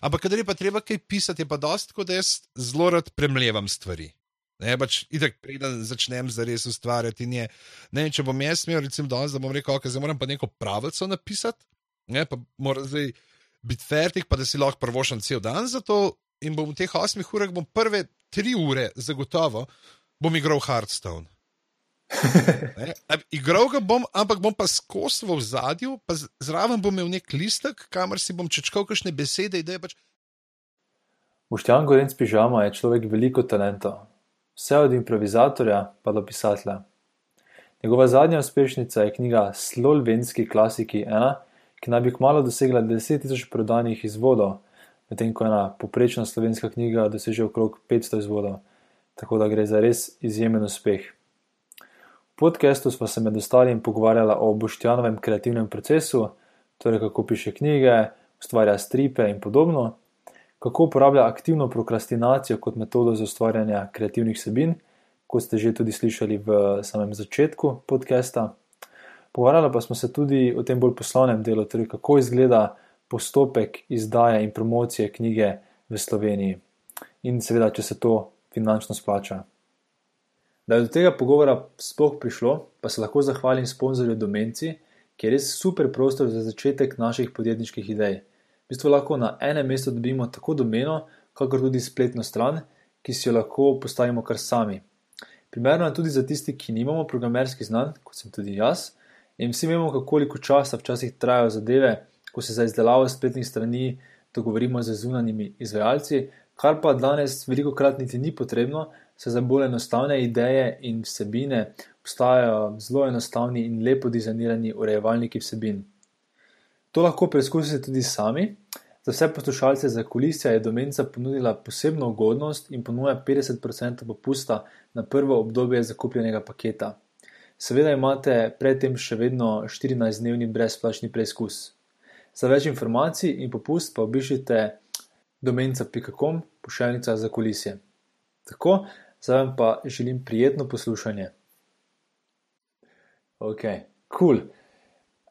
Ampak, kadar je pa treba kaj pisati, je pa dosti, da jaz zelo rad premljevam stvari. Ne, pač itak, preden začnem zares ustvarjati. Ne, ne vem, če bom jaz smel, recimo, danes, da bom rekel, da okay, moram pa neko pravico napisati, ne, pa mora zdaj biti fertik, pa da si lahko prvošam cel dan za to. In bom v teh osmih urah, bom prve tri ure zagotovo, bom igral Hearthstone. Igral ga bom, ampak bom pa skozi v zadju, pa zraven bom imel nek listek, kamor si bom čečkal kakšne besede. Pač... Boštjan Gorenc pižama je človek veliko talenta, vse od improvizatorja pa do pisatelja. Njegova zadnja uspešnica je knjiga Slovenski klasiki 1, ki naj bi kmalo dosegla 10.000 prodanih izvodov, medtem ko ena poprečna slovenska knjiga doseže okrog 500 izvodov, tako da gre za res izjemen uspeh podkastu smo se med ostalim pogovarjali o Boštjanovem kreativnem procesu, torej kako piše knjige, ustvarja stripe in podobno, kako uporablja aktivno prokrastinacijo kot metodo za ustvarjanje kreativnih sebin, kot ste že tudi slišali v samem začetku podcasta. Pogovarjali pa smo se tudi o tem bolj poslovnem delu, torej kako izgleda postopek izdaje in promocije knjige v Sloveniji in seveda, če se to finančno splača. Da je do tega pogovora sploh prišlo, pa se lahko zahvalim sponzorju Domenci, ki je res super prostor za začetek naših podjetniških idej. V bistvu lahko na enem mestu dobimo tako domeno, kakor tudi spletno stran, ki si jo lahko postavimo kar sami. Primerno je tudi za tisti, ki nimamo programerskih znanj, kot sem tudi jaz, in vsi vemo, koliko časa včasih trajajo zadeve, ko se za izdelavo spletnih strani dogovorimo z zunanjimi izvajalci, kar pa danes veliko krat niti ni potrebno, se za bolj enostavne ideje in vsebine obstajajo zelo enostavni in lepo dizajnirani urejevalniki vsebin. To lahko preizkusite tudi sami. Za vse poslušalce za kulisija je Domenca ponudila posebno ugodnost in ponuja 50% popusta na prvo obdobje zakupljenega paketa. Seveda imate predtem še vedno 14-dnevni brezplačni preizkus. Za več informacij in popust pa obišite domenca.com pošiljnica za kulisije. Tako, zdaj vam pa želim prijetno poslušanje. Ok, kul. Cool.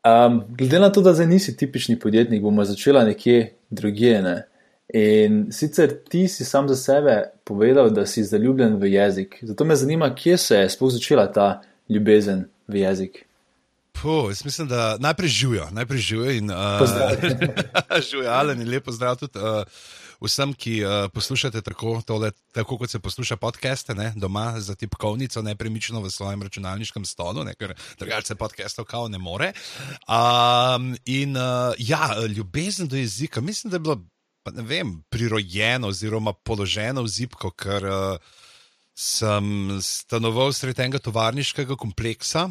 Um, glede na to, da zdaj nisi tipični podjetnik, bomo začela nekje drugje. Ne? In sicer ti si sam za sebe povedal, da si zaljubljen v jezik. Zato me zanima, kje se je sploh začela ta ljubezen v jezik. Puh, jaz mislim, da najprej živijo, najprej živijo in živijo, ali ni lepo zdrav tudi. Uh, vsem, ki uh, poslušate tako, tole, tako, kot se posluša podcaste, ne, doma za tipkovnico, nepremično v svojem računalniškem stolu, ne, ker drugače podcastov kao ne more. Um, in uh, ja, ljubezen do jezika, mislim, da je bilo, ne vem, prirojeno oziroma položeno v zipko, ker uh, sem stanoval sredi enega tovarniškega kompleksa.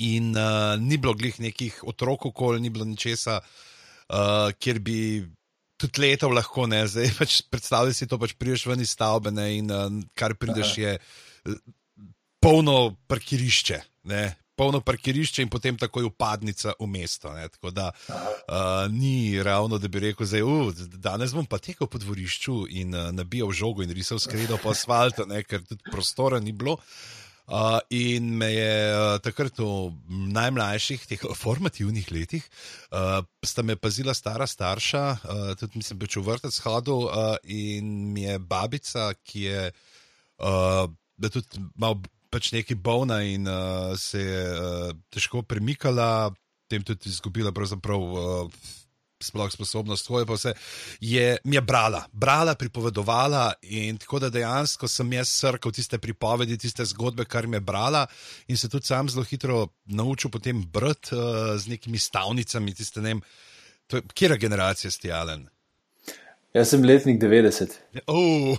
In uh, ni bilo glih nekih otrok, okoli, ni bilo ničesar, uh, kjer bi tudi letov lahko ne, zdaj pač predstavljaj si to, pač prideš ven iz stavbe ne, in uh, kar prideš je uh, polno parkirišče. Ne. Polno parkirišče in potem takoj upadnica v mesto. Ne, tako da uh, ni ravno, da bi rekel, da uh, danes bom pa tekel po dvorišču in uh, nabijal žogo in risal skredo po asfaltu, ne, ker tudi prostora ni bilo. Uh, Uh, in me je uh, takrat v najmlajših, teh formativnih letih, uh, sta me pazila stara starša, uh, tudi mislim, da je bil vrtec hodil uh, in mi je babica, ki je uh, tudi malo pač neki bolna in uh, se je uh, težko premikala, tem tudi izgubila pravzaprav. Uh, sploh sposobnost, svoje pa vse, je, mi je brala, brala, pripovedovala in tako da dejansko sem jaz srkal tiste pripovedi, tiste zgodbe, kar mi je brala in se tudi sam zelo hitro naučil potem brati uh, z nekimi stavnicami, tiste ne vem, kera generacija ste Alen. Jaz sem letnik 90. Oh,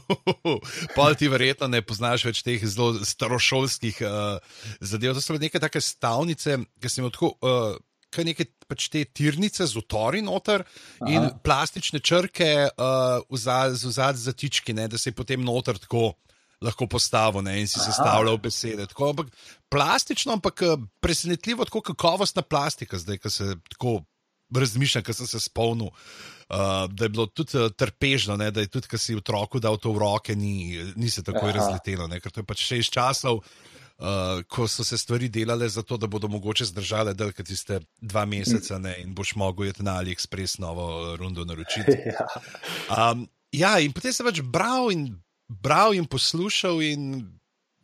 pa ti verjetno ne poznaš več teh zelo starošolskih uh, zadev. To so neke take stavnice, ki sem jih tako. Uh, kaj neke pač te tirnice z utori noter Aha. in plastične črke uh, v zadnji zatički, ne, da se je potem noter tako lahko postavil ne, in si sestavljal besede. Tako, ampak plastično, ampak uh, presenetljivo, tako kakovostna plastika, zdaj, ki se tako razmišljam, ker sem se spomnil. Uh, da je bilo tudi uh, trpežno, ne? da je tudi, ki si otroku dal to v roke, ni, ni se tako razletelo, ne? ker to je pač še iz časov, uh, ko so se stvari delale za to, da bodo mogoče zdržale delke tiste dva meseca ne, in boš mogel iti na AliExpress novo rundo naročiti. Um, ja, in potem sem pač bral in bral in poslušal in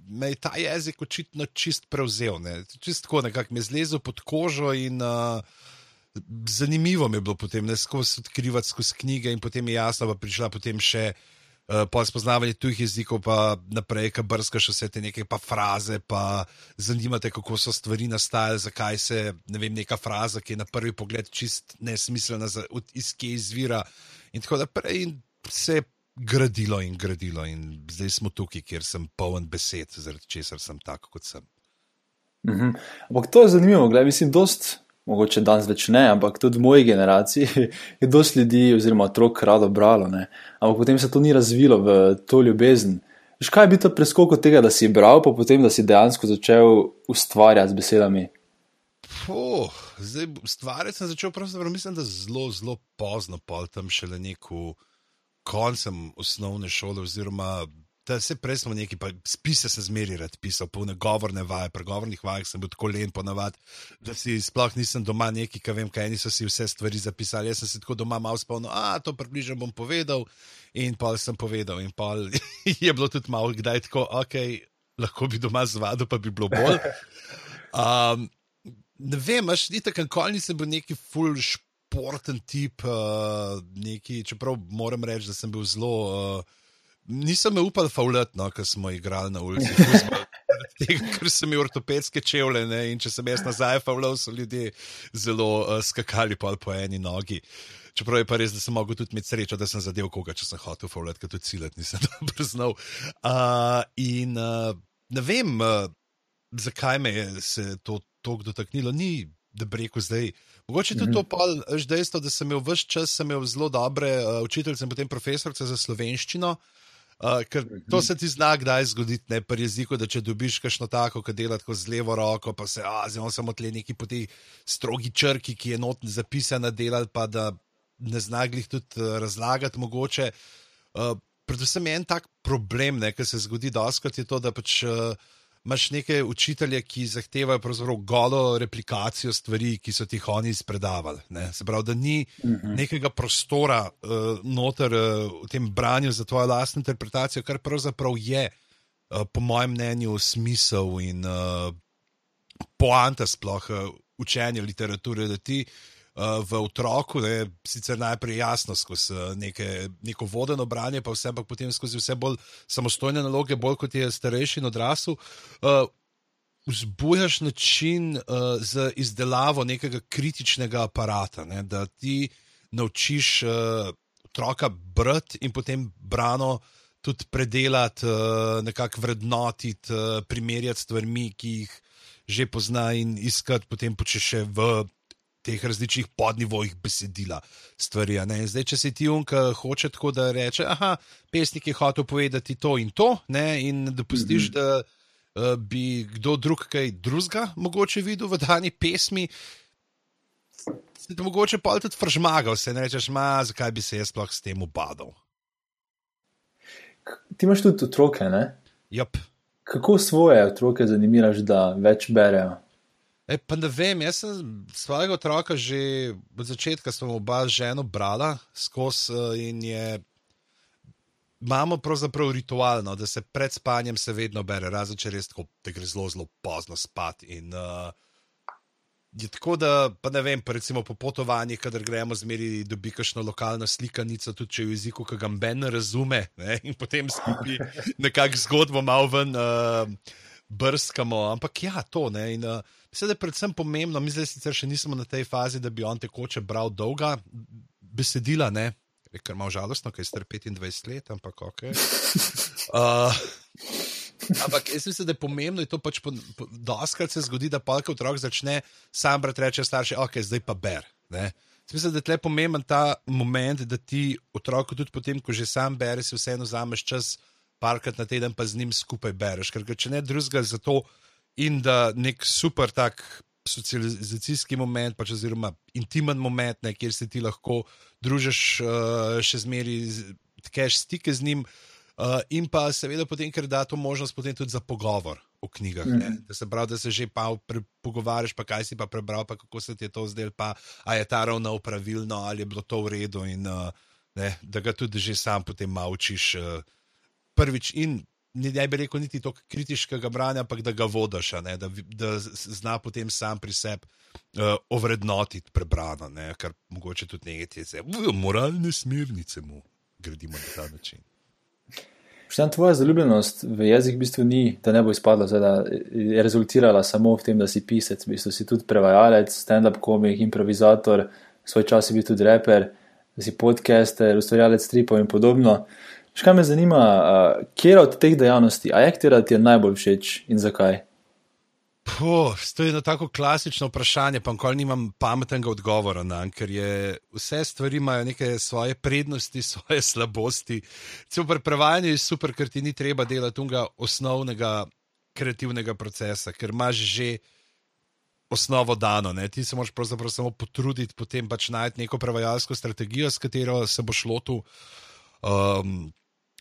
me je ta jezik očitno čist prevzel. Ne. Čist tako nekako mi je zlezel pod kožo in uh, zanimivo mi je bilo potem ne skozi odkrivati skozi knjige in potem je jasno, pa prišla potem še. Uh, po spoznavanju tujih jezikov, pa naprej, ki brskaš vse te neke pa fraze, pa zanimate, kako so stvari nastajale, zakaj se ne vem, neka fraza, ki je na prvi pogled čist nesmiselna, iz kje izvira. In tako naprej, in se je gradilo in gradilo, in zdaj smo tukaj, kjer sem poln besed, zaradi česar sem tako, kot sem. Mhm. Ampak to je zanimivo, gledaj, mislim, dost, mogoče danes več ne, ampak tudi v moji generaciji je dosti ljudi, oziroma otrok, rado bralo, ne? ampak potem se to ni razvilo v to ljubezen. Veš, kaj je bil to preskok od tega, da si bral, pa potem, da si dejansko začel ustvarjati z besedami? Oh, zdaj, ustvarjati sem začel, pravzaprav mislim, da zelo, zelo pozno, pa tam šele neko koncem osnovne šole, oziroma da se prej smo neki, pa spise sem zmeri rad pisal, polne govorne vaje, pregovornih vaj, sem bil tako len ponavadi, da si sploh nisem doma neki, ki vem, kaj niso si vse stvari zapisali. Jaz sem si tako doma malo spomnil, a to približno bom povedal, in pa sem povedal, in pa je bilo tudi malo, kdaj tako, ok, lahko bi doma zvadil, pa bi bilo bolj. Um, ne vem, až ni tako, nikoli nisem bil neki full šport športen tip, uh, neki, čeprav moram reči, da sem bil zelo. Uh, nisem me upal faulati, no, ker smo igrali na ulici. Ker sem imel ortopedske čevlje ne, in če sem jaz nazaj faulal, so ljudje zelo uh, skakali po eni nogi. Čeprav je pa res, da sem mogel tudi imeti srečo, da sem zadev koga, če sem hotel faulati, ker tudi cilet nisem dobro znal. Uh, in uh, ne vem, uh, zakaj me je se to tako dotaknilo. Ni, da bi rekel zdaj. Mogoče tudi to pa je dejstvo, da sem imel vse čas, imel zelo dobre uh, učiteljice in potem profesorice za slovenščino. Uh, ker to se ti zna, kdaj zgoditi, ne pri jeziku, da če dobiš kakšno tako, ki dela tako z levo roko, pa se, a zdaj samo tle neki po tej strogi črki, ki je notni zapisana, delal pa da ne zna jih tudi uh, razlagati mogoče. Uh, predvsem en tak problem, ki se zgodi doskrat, je to, da pač. Uh, imaš neke učitelje, ki zahtevajo golo replikacijo stvari, ki so ti oni izpredavali. Ne? Se pravi, da ni uh mhm. -huh. nekega prostora uh, noter uh, v tem branju za tvojo lastno interpretacijo, kar pravzaprav je, uh, po mojem mnenju, smisel in uh, poanta sploh uh, učenja literature, da ti v otroku, ne, sicer najprej jasno skozi uh, neke, neko vodeno branje, pa vse, ampak potem skozi vse bolj samostojne naloge, bolj kot je starejši in odrasel. Uh, Vzbujaš način uh, za izdelavo nekega kritičnega aparata, ne? da ti naučiš uh, otroka brati in potem brano tudi predelati, uh, nekako vrednotiti, uh, primerjati stvarmi, ki jih že pozna in iskati, potem počeš še v teh različnih podnivojih besedila stvari. Zdaj, če se ti unka hoče tako, da reče, ah, pesnik je hotel povedati to in to, ne? in dopustiš, mm -hmm. da uh, bi kdo drug kaj drugega mogoče videl v dani pesmi. Se ti mogoče pa tudi fržmagal, se ne rečeš, ma, zakaj bi se jaz sploh s tem ubadal. Ti imaš tudi otroke, ne? Yep. Kako svoje otroke zanimiraš, da več berejo? E, pa ne vem, jaz sem svojega otroka že od začetka, smo oba z ženo brala skozi eh, in je. Imamo pravzaprav ritualno, da se pred spanjem se vedno bere, razen če res tako, da gre zelo, zelo pozno spat. In, uh, je tako, da pa ne vem, pa recimo po potovanjih, kader gremo zmeri, dobi kakšno lokalno slikanico, tudi če je v jeziku, ki ga Ben razume, ne? in potem skupaj nekakšno zgodbo malo ven uh, brskamo. Ampak ja, to ne. In, uh, Mislim, da je predvsem pomembno, mi zdaj sicer še nismo na tej fazi, da bi on tekoče bral dolga besedila, ne, ker ima žalostno, ker je star 25 let, ampak ok. Uh, ampak jaz mislim, da je pomembno, in to pač po, po, doskrat se zgodi, da palka otrok začne sam brati, reče starši, ok, zdaj pa ber. Ne. Mislim, da je tle pomemben ta moment, da ti otroku tudi potem, ko že sam bereš, vseeno vzameš čas, parkrat na teden pa z njim skupaj bereš. Ker če ne drugega, zato in da nek super tak socializacijski moment, pač oziroma intimen moment, ne, kjer se ti lahko družiš uh, še zmeri, tkeš stike z njim. Uh, in pa seveda, potem, ker da to možnost tudi za pogovor o knjigah. Mm. Da se pravi, da se že pa pogovarjaš, pa kaj si pa prebral, pa kako se ti je to zdelo, pa je ta ravno pravilno, ali je bilo to v redu. In, uh, ne, da ga tudi že sam potem naučiš. Uh, prvič in ne bi rekel niti tako kritiškega branja, ampak da ga vodiš, da, da zna potem sam pri sebi uh, ovrednotiti prebrano, ne, kar mogoče tudi nekaj te moralne smernice mu gradimo na ta način. Šta tvoja zaljubljenost v jezik v bistvu ni, da ne bo izpadla, da je rezultirala samo v tem, da si pisec, v bistvu si tudi prevajalec, stand-up komik, improvizator, svoj čas si bil tudi reper, si podcaster, ustvarjalec stripov in podobno. Škaj me zanima, uh, kje od teh dejavnosti, a je katera ti je najbolj všeč in zakaj? Puh, to je eno tako klasično vprašanje, pa nikoli nimam pametnega odgovora na to, ker je, vse stvari imajo neke svoje prednosti, svoje slabosti. Celo pri prevajanju je super, ker ti ni treba delati tega osnovnega kreativnega procesa, ker imaš že osnovo dano. Ne? Ti se moraš pravzaprav samo potruditi, potem pač najti neko prevajalsko strategijo, s katero se boš lotil um,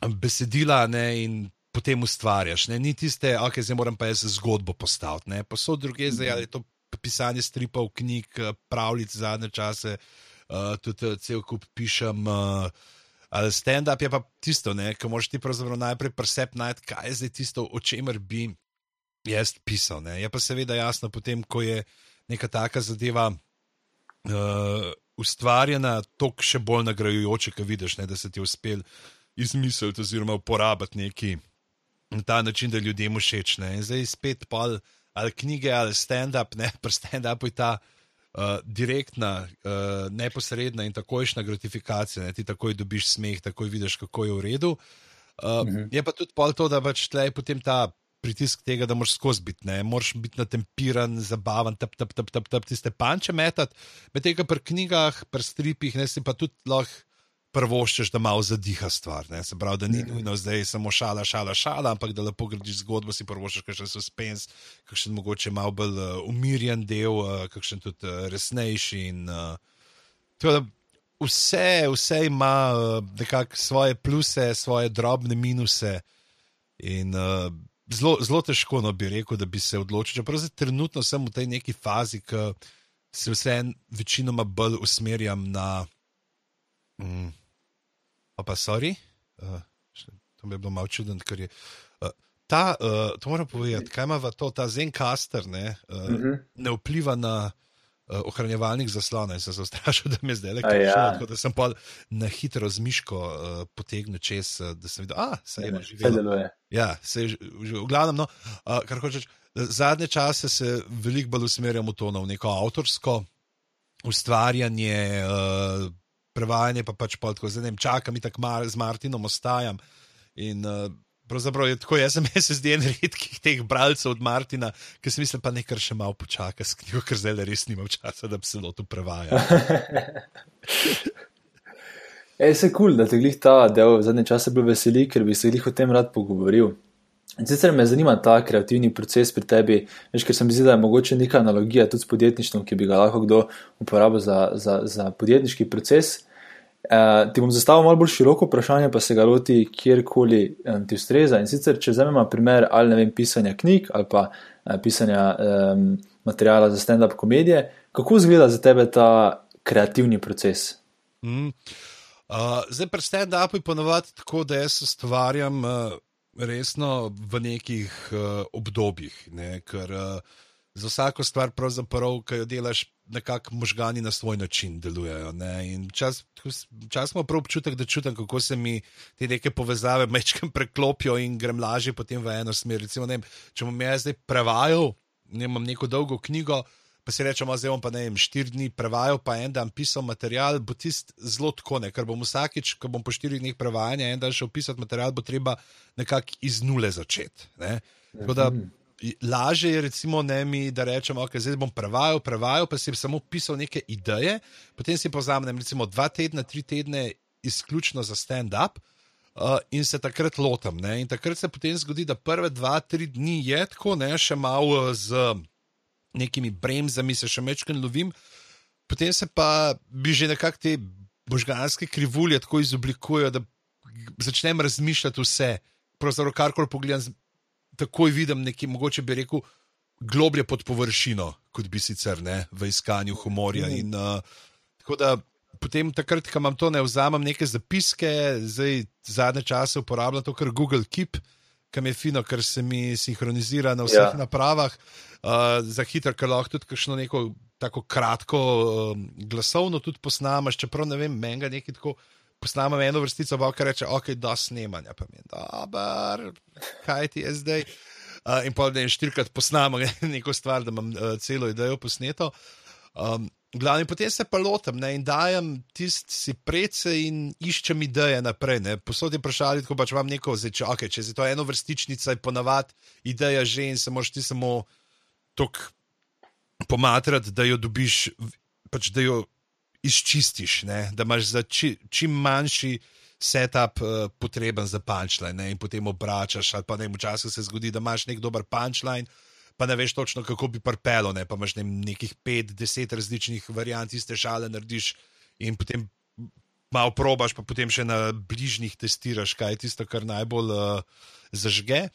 besedila ne? in potem ustvarjaš. Ne? Ni tiste, ok, zdaj moram pa jaz zgodbo postaviti. Pa so druge, zdaj ali je to pisanje stripov, knjig, eh, pravljic zadnje čase, uh, tudi uh, cel kup pišem. Uh, Ali stand-up je pa tisto, ki moš ti pravzaprav najprej presep najti, kaj je zdaj tisto, o čemer bi jaz pisal. Ne? Je pa seveda jasno, potem, ko je neka taka zadeva uh, ustvarjena, to še bolj nagrajujoče, ki vidiš, ne? da se ti je uspel izmisliti oziroma uporabiti neki na ta način, da ljudem všeč. Ne? In zdaj spet pol ali knjige ali stand-up, ne pa stand-up je ta. Uh, direktna, uh, neposredna in takojšna gratifikacija, ne? ti takoj dobiš smeh, takoj vidiš, kako je v redu. Uh, -huh. Je pa tudi pol to, da pač tle je potem ta pritisk tega, da moraš skozi biti, ne moraš biti natempiran, zabaven, tep, tep, tep, tep, tep, tiste panče metati. Medtem, pri knjigah, pri stripih, ne si pa tudi lahko prvoščeš, da malo zadiha stvar. Ne? Se pravi, da ni ja. nujno zdaj samo šala, šala, šala, ampak da lepo gradiš zgodbo, si prvoščeš kakšen suspens, kakšen mogoče malo bolj uh, umirjen del, uh, kakšen tudi uh, resnejši. In, uh, vse, vse ima uh, svoje pluse, svoje drobne minuse. In uh, zelo težko no, bi rekel, da bi se odločil. Čeprav zdaj trenutno sem v tej neki fazi, ki se vseeno večinoma bolj usmerjam na. Mm, pa sorry, uh, to mi je bilo malo čudno, ker je. Uh, ta, uh, to moram povedati, kaj ima to, ta Zencaster, ne, uh, uh -huh. ne vpliva na uh, ohranjevalnik zaslona. In sem se ustrašil, da mi je zdaj le kaj ja. da sem pa na hitro z miško uh, potegnil čez, uh, da sem videl, da se je že videl. Ja, se je že, v glavnem, no, uh, kar hočeš. Zadnje čase se veliko bolj usmerjamo v to, v neko avtorsko ustvarjanje. Uh, prevajanje, pa pač pa tako, zdaj ne vem, čakam in tako mar, z Martinom ostajam. In uh, pravzaprav je tako, jaz sem se zdi en redkih teh bralcev od Martina, ki sem mislil, pa nekaj še malo počaka s knjigo, ker zdaj res nimam časa, da bi se lotil prevajanja. Je se kul, cool, da te glih ta del zadnje čase bil veseli, ker bi se glih o tem rad pogovoril. Sicer me zanima ta kreativni proces pri tebi, veš, ker se mi zdi, da je mogoče neka analogija tudi s podjetništvom, ki bi ga lahko kdo uporabil za, za, za podjetniški proces. Uh, ti bom zastavil malo bolj široko vprašanje, pa se ga loti kjerkoli um, ti ustreza. In sicer, če vzamemo primer ali ne vem, pisanja knjig ali pa uh, pisanja um, materijala za stand-up komedije, kako izgleda za tebe ta kreativni proces? Mm. Uh, zdaj, pri stand-upu je ponovadi tako, da jaz ustvarjam uh, resno v nekih uh, obdobjih, ne? ker uh, za vsako stvar, ki jo delaš, nekako možgani na svoj način delujejo. Ne? Včasih imamo prav občutek, da čutim, kako se mi te neke povezave mečkam preklopijo in grem lažje potem v eno smer. Recimo, vem, če bom jaz zdaj prevajal, ne imam neko dolgo knjigo. Pa si rečemo, zdaj bom pa ne vem, štiri dni prevajal, pa en dan pisal material, bo tisti zelo tako, ne? ker bom vsakič, ko bom po štirih dneh prevajanja, en dan šel pisati material, bo treba nekako iz nule začeti. Tako da mhm lažje je, recimo, ne mi, da rečemo, okay, zdaj bom prevajal, prevajal, pa si samo pisal neke ideje, potem si pozamem, recimo, dva tedna, tri tedne, izključno za stand-up. Uh, in se takrat lotam. Ne? In takrat se potem zgodi, da prve dva, tri dni je tako, ne? še malo z nekimi bremzami, se še večkrat lovim, potem se pa bi že nekako te možganske krivulje tako izoblikujejo, da začnem razmišljati vse. Pravzaprav, karkoli pogledam, takoj vidim nekaj, mogoče bi rekel, globlje pod površino, kot bi sicer ne, v iskanju humorja. In, uh, tako da potem, takrat, ko imam to, ne vzamem neke zapiske, zdaj zadnje čase uporabljam to, kar Google Keep, ki mi je fino, ker se mi sinhronizira na vseh ja. napravah. Uh, za hitro, ker lahko tudi kakšno neko tako kratko um, glasovno tudi posnamaš, čeprav ne vem, meni ga nekaj tako. Posnamem eno vrstico, ki reče: Ok, da snemanja, pa mi je, da, kaj ti je zdaj. Uh, in pa da jim štirikrat posnamem neko stvar, da imam uh, celo idejo posneto. Um, Glavni, potem se pa lotem ne, in dajem tisti si prece in iščem ideje naprej. Ne. Posod je vprašali, ko pač imam neko zdaj, če, okay, če je to eno vrstičnica, je ponavadi ideja že in se moraš ti samo tok pomatrati, da jo dobiš, pač da jo izčistiš, ne, da imaš za či, čim manjši setup uh, potreben za punčline in potem obračaš. Ali pa ne, včasih se zgodi, da imaš nek dober punčline pa ne veš točno, kako bi prpelo, ne? pa imaš ne, nekih pet, deset različnih variant, iste šale narediš in potem malo probaš, pa potem še na bližnjih testiraš, kaj je tisto, kar najbolj uh, zažge.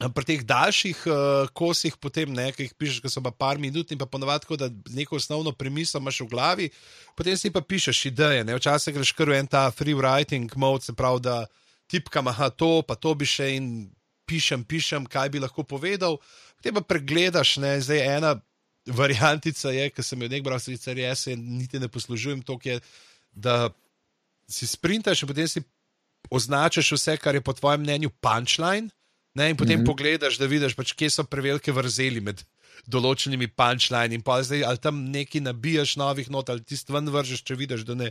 Pri teh daljših uh, kosih, potem nekaj pišeš, ki so pa par minut in pa ponovadi, da neko osnovno premisel imaš v glavi, potem si pa pišeš ideje. Ne? Včasih greš kar v en ta free writing mode, se pravi, da tipkam, aha, to, pa to bi še in pišem, pišem, kaj bi lahko povedal. Te pa pregledaš, ne? zdaj ena variantica je, ki sem jo nekaj bral, sicer jaz se niti ne poslužujem to, da si sprintaš in potem si označiš vse, kar je po tvojem mnenju punčline, in potem mm -hmm. pogledaš, da vidiš, pač, kje so prevelike vrzeli med določenimi punčline in pa zdaj ali tam nekaj nabijaš novih not ali ti stven vržeš, če vidiš, da ne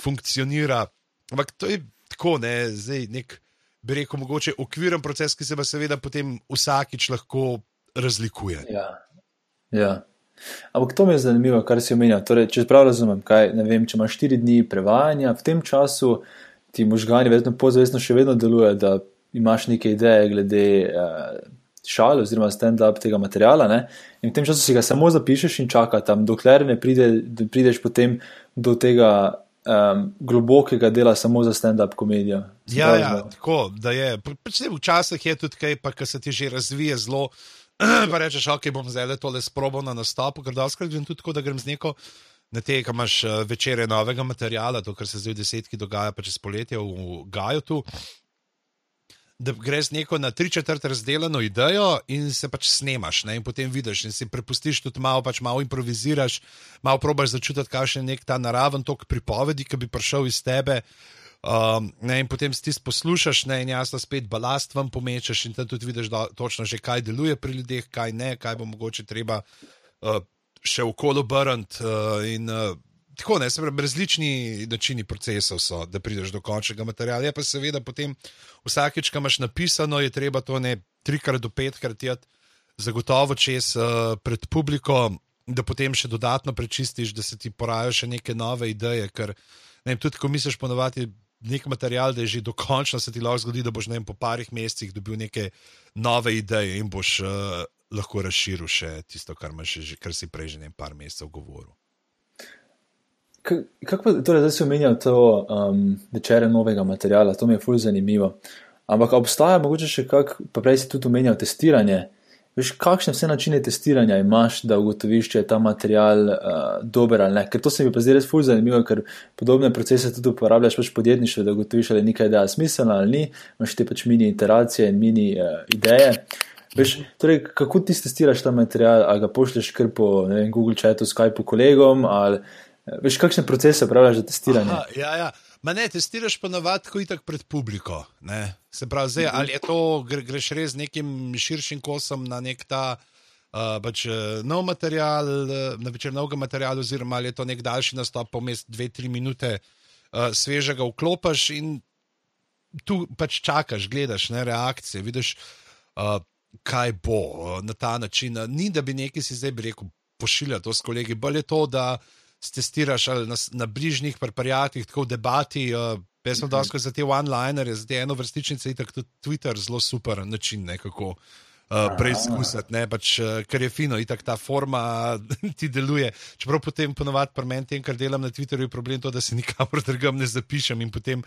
funkcionira. Ampak to je tako, ne, zdaj nek. Bi rekel, mogoče okviren proces, ki se pa seveda potem vsakič lahko razlikuje. Ja. ja. Ampak to mi je zanimivo, kar si omenil. Torej, če prav razumem, kaj, vem, če imaš štiri dni prevajanja, v tem času ti možgani vedno pozavestno še vedno delujejo, da imaš neke ideje glede uh, šal oziroma stand-up tega materiala. Ne? In v tem času si ga samo zapišeš in čaka tam, dokler ne pride, prideš potem do tega. Um, globokega dela samo za stand-up komedijo. Ja, ja, tako da je. Včasih je tudi kaj, pa se ti že razvije zelo. pa rečeš, ok, bom zdaj le tole sprobo na nastopu, ker doskrat grem tudi tako, da grem z neko. Na te, ki imaš eh, večere novega materiala, to, kar se zdaj v desetki dogaja, pa čez poletje v Gaju tu, da greš neko na tri četrt razdeljeno idejo in se pač snemaš, ne? in potem vidiš in si prepustiš tudi malo, pač malo improviziraš, malo probaš začutiti, kakšen je nek ta naraven tok pripovedi, ki bi prišel iz tebe. Um, ne, in potem si ti poslušaš, ne, in jasno, spet balast vam pomečeš, in tam tudi vidiš, da točno že kaj deluje pri ljudeh, kaj ne, kaj bo mogoče treba uh, še okolo obrniti. Uh, in uh, tako ne, pravi, različni načini procesov so, da prideš do končnega materiala. Je pa seveda potem vsakeč, kaj imaš napisano, je treba to ne trikrat do petkrat jeti, zagotovo čez uh, pred publiko, da potem še dodatno prečistiš, da se ti porajajo še neke nove ideje. Ker, ne, tudi, ko misliš ponovati, nek material, da je že dokončno se ti lahko zgodi, da boš vem, po parih mesecih dobil neke nove ideje in boš uh, lahko razširil še tisto, kar, že, kar si prej že nekaj mesecev govoril. Kako torej, zdaj si omenjal to um, večere novega materiala, to mi je fully zanimivo. Ampak obstaja morda še kak, pa prej si tudi omenjal testiranje. Veš, kakšne vse načine testiranja imaš, da ugotoviš, če je ta material uh, dober ali ne? Ker to se mi pa zdaj res fulj zanimivo, ker podobne procese tudi uporabljaš pač podjetništvo, da ugotoviš, ali je neka ideja smiselna ali ni, imaš te pač mini iteracije in mini uh, ideje. Veš, torej, kako ti testiraš ta material, ali ga pošlješ kar po vem, Google chatu, Skypeu kolegom, ali veš, kakšne procese uporabljaš za testiranje? Aha, ja, ja. Ma ne, testiraš pa navad, ko je tako pred publiko. Ne? Se pravi, zdaj, ali je to, greš res nekim širšim kosom na nek ta uh, pač, nov material, na večer novega materiala, oziroma ali je to nek daljši nastop, pomest dve, tri minute uh, svežega vklopiš in tu pač čakaš, gledaš ne, reakcije, vidiš, uh, kaj bo uh, na ta način. Ni da bi neki si zdaj rekel, pošiljal to s kolegi, bolje je to, da testiraš na, na bližnjih preparatih, tako v debati. Uh, jaz sem dosti za te one-linere, za te eno vrstičnice, in tako tudi Twitter, zelo super način, ne, kako uh, preizkusiti, pač, uh, ker je fino, itak ta forma ti deluje. Čeprav potem ponovadi pri meni, tem, kar delam na Twitterju, je problem to, da se nikamor drugam ne zapišem in potem.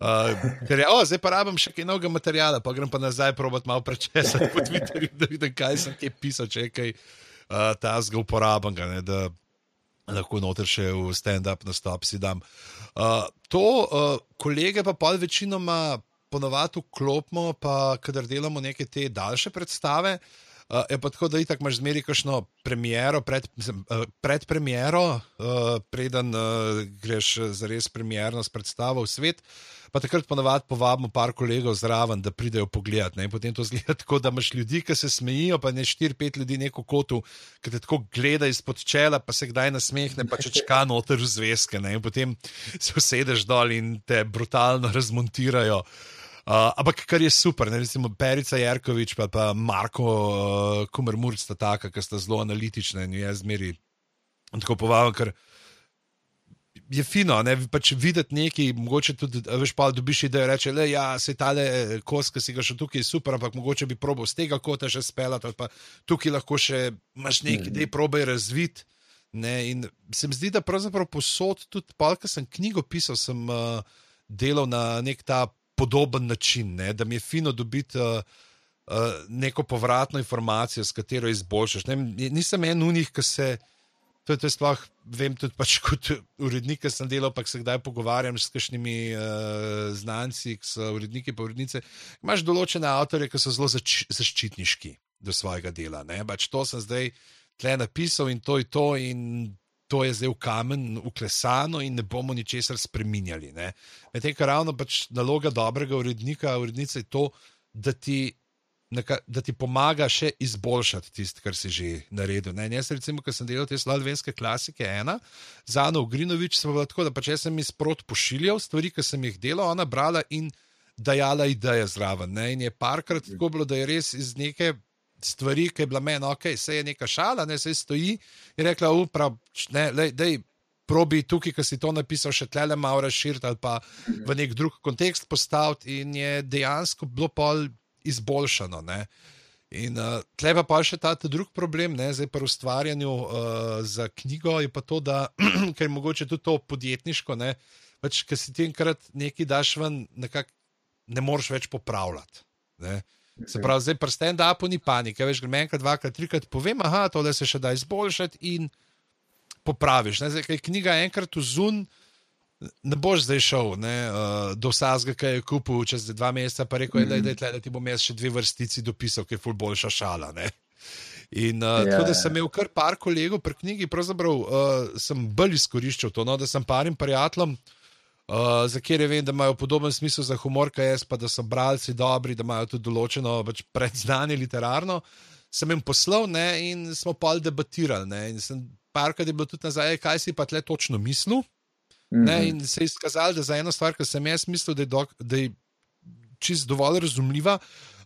Uh, ker je, o, zdaj pa rabim še kaj novega materiala, pa grem pa nazaj probat malo prečesati po Twitterju, da vidim, kaj sem kaj pisal, če je kaj uh, ta zgo uporaben, da lahko noter še v stand-up nastop si dam. Uh, to uh, kolege pa pol večinoma ponovadi vklopimo, pa kadar delamo neke te daljše predstave. Uh, je pa tako, da itak imaš zmeri kakšno premiero, pred, uh, pred premiero, uh, preden uh, greš za res premierno s predstavo v svet. Pa takrat ponovadi povabimo par kolegov zraven, da pridejo pogledat. Ne? Potem to zgleda tako, da imaš ljudi, ki se smejijo, pa ne štiri, pet ljudi neko kotu, ki te tako gleda izpod čela, pa se kdaj nasmehne, pa če čaka noter v zvezke. Ne? Potem se usedeš dol in te brutalno razmontirajo. Uh, ampak kar je super, ne, recimo Perica Jarkovič, pa, pa Marko uh, Kumermur sta taka, ki sta zelo analitična in jaz zmeri tako povabim, ker je fino, ne pač videti nekaj, mogoče tudi, veš, pa dobiš idejo, reče, le, ja, se ta le kos, ki si ga še tukaj super, ampak mogoče bi probo z tega kota še speljati, ali pa tukaj lahko še imaš nekaj, da je probaj razvit. Ne, in se mi zdi, da pravzaprav posod, tudi pa, ker sem knjigo pisal, sem uh, delal na nek ta podoben način, ne? da mi je fino dobiti uh, uh, neko povratno informacijo, s katero izboljšaš. Ne? Nisem en unih, ki se. To je, to je sploh, vem, tudi pač kot urednik, ki sem delal, pa se kdaj pogovarjam s kakšnimi uh, znanci, ki so uredniki, pa urednice. Imáš določene avtorje, ki so zelo zač, zaščitniški do svojega dela. Pač to sem zdaj tle napisal in to je to. In to je zdaj v kamen, uklesano in ne bomo ničesar spremenjali. Medtem, kar ravno pač naloga dobrega urednika, urednice je to, da ti, neka, da ti pomaga še izboljšati tisto, kar si že naredil. Ne? Jaz, recimo, ko sem delal te slovenske klasike, ena, za Ano Grinovič, sem bila tako, da pač sem jih sprot pošiljal stvari, ki sem jih delal, ona brala in dajala ideje zraven. Ne? In je parkrat tako bilo, da je res iz neke stvari, ki je bila meni, ok, se je neka šala, ne se stoji. In rekla, uprav, ne, da je probi tukaj, ki si to napisal, še tle malo razširiti ali pa v nek drug kontekst postaviti, in je dejansko bilo pol izboljšano. Ne. In uh, tle pa pa še ta drug problem, ne, zdaj pri ustvarjanju uh, za knjigo, je pa to, da je mogoče tudi to podjetniško, ne, pač, ker si ti enkrat nekaj daš ven, nekak, ne moreš več popravljati. Ne. Se pravi, zdaj pri stand-upu ni panike, veš, gremo enkrat, dvakrat, trikrat, povem, aha, to se še da izboljšati in popraviš. Ne? Zdaj, knjiga enkrat vzun, ne boš zdaj šel ne, uh, do vsega, ki je kupil čez dva meseca, pa rekel, mm -hmm. da, da, da ti bom jaz še dve vrstici dopisal, ki je ful boljša šala. Ne? In uh, ja, tako da sem imel kar par kolegov pri knjigi, pravzaprav uh, sem bolj izkoriščal to, no, da sem parim prijateljem. Uh, za kjer je vem, da imajo podoben smisel za humor, kaj jaz, pa da so bralci dobri, da imajo tudi določeno pač predznanje literarno. Sem jim poslal ne, in smo pa debatirali. Ne, in sem parkrat je bilo tudi nazaj, kaj si pa tle točno mislil. Mm -hmm. ne, in se je izkazalo, da za eno stvar, ki sem jaz mislil, da je, do, da je čist dovolj razumljiva,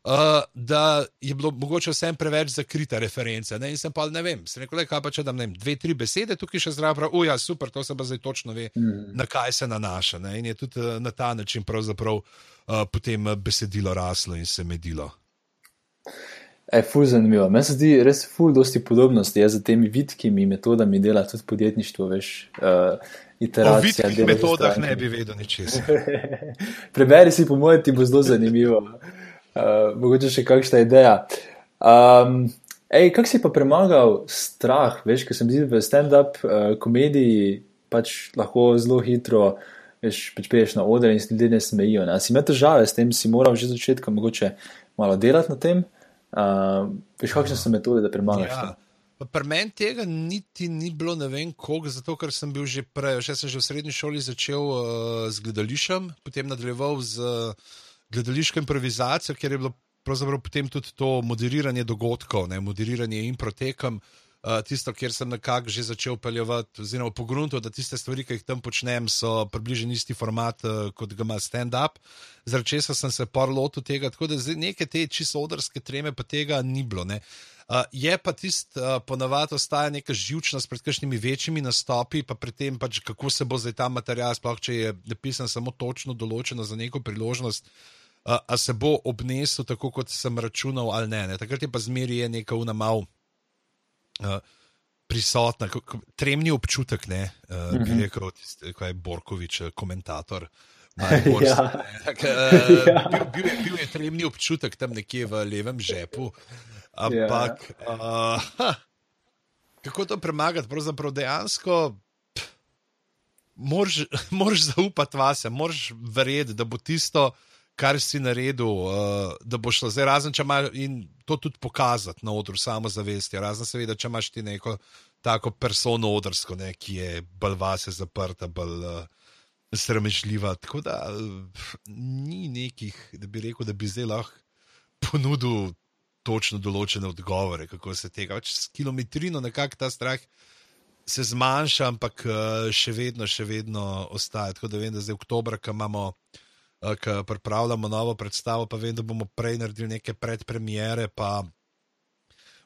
uh, da je bilo mogoče vsem preveč zakrita referenca. Ne? In sem pa ne vem, se rekel, kaj pa če da ne vem, dve, tri besede tukaj še zraven, uja, super, to se pa zdaj točno ve, mm. na kaj se nanaša. Ne? In je tudi uh, na ta način pravzaprav uh, potem besedilo raslo in se medilo. Je ful zanimivo. Meni se zdi res ful dosti podobnosti ja, z temi vidkimi metodami dela tudi podjetništvo, veš. Uh, O vidkih metodah ne bi vedel ničesar. Preberi si, po mojem, ti bo zelo zanimivo. Uh, mogoče še kakšna ideja. Um, ej, kak si pa premagal strah, veš, ker sem videl v stand-up uh, komediji, pač lahko zelo hitro, veš, pač priješ na oder in se ljudje ne smejijo. Ne? Si imel težave s tem, si moral že začetka mogoče malo delati na tem. Uh, veš, kakšne so metode, da premagaš? Ja. Pri meni tega niti ni bilo, ne vem, koliko, zato ker sem bil že prej, še sem že v srednji šoli začel uh, z gledališčem, potem nadaljeval z uh, gledališko improvizacijo, ker je bilo pravzaprav potem tudi to moderiranje dogodkov, ne, moderiranje in protekom. Uh, tisto, kjer sem nekako že začel peljati, oziroma pogruntati, da tiste stvari, ki jih tam počnem, so približno isti format, uh, kot ga ima stand-up. Zaradi česa sem se par lotil tega, tako da neke te čisto odrske treme, pa tega ni bilo. Uh, je pa tisto, uh, ponavadi ostaja neka živčnost pred kakšnimi večjimi nastopi, pa pri tem, pač, kako se bo zdaj ta material, sploh če je napisan samo točno določeno za neko priložnost. Uh, uh, a se bo obnesel tako, kot sem računal, ali ne. ne. Takrat je pa zmeri je neka unamal. Uh, Prisotna, tremni občutek, ne, uh, mm -hmm. bi mhm. rekel, kaj je Borkovič, komentator. Boš, ja. tak, uh, ja. bil, bil, bil je tremni občutek tam nekje v levem žepu, ampak ja. uh, kako to premagati? Pravzaprav dejansko moraš zaupati vase, moraš verjeti, da bo tisto, kar si naredil, uh, da bo šlo zdaj razen, če imaš in to tudi pokazati na odru samozavesti. Razen seveda, če imaš ti neko tako persono odrsko, ne, ki je bolj vase zaprta, bolj uh, sramežljiva. Tako da uh, ni nekih, da bi rekel, da bi zdaj lahko ponudil. Točno določene odgovore, kako se tega. Pač s kilometrino nekako ta strah se zmanjša, ampak eh, še vedno, še vedno ostaja. Tako da vem, da zdaj v oktobru, ko imamo. Eh, Ki pripravljamo novo predstavo, pa vem, da bomo prej naredili neke predpremiere, pa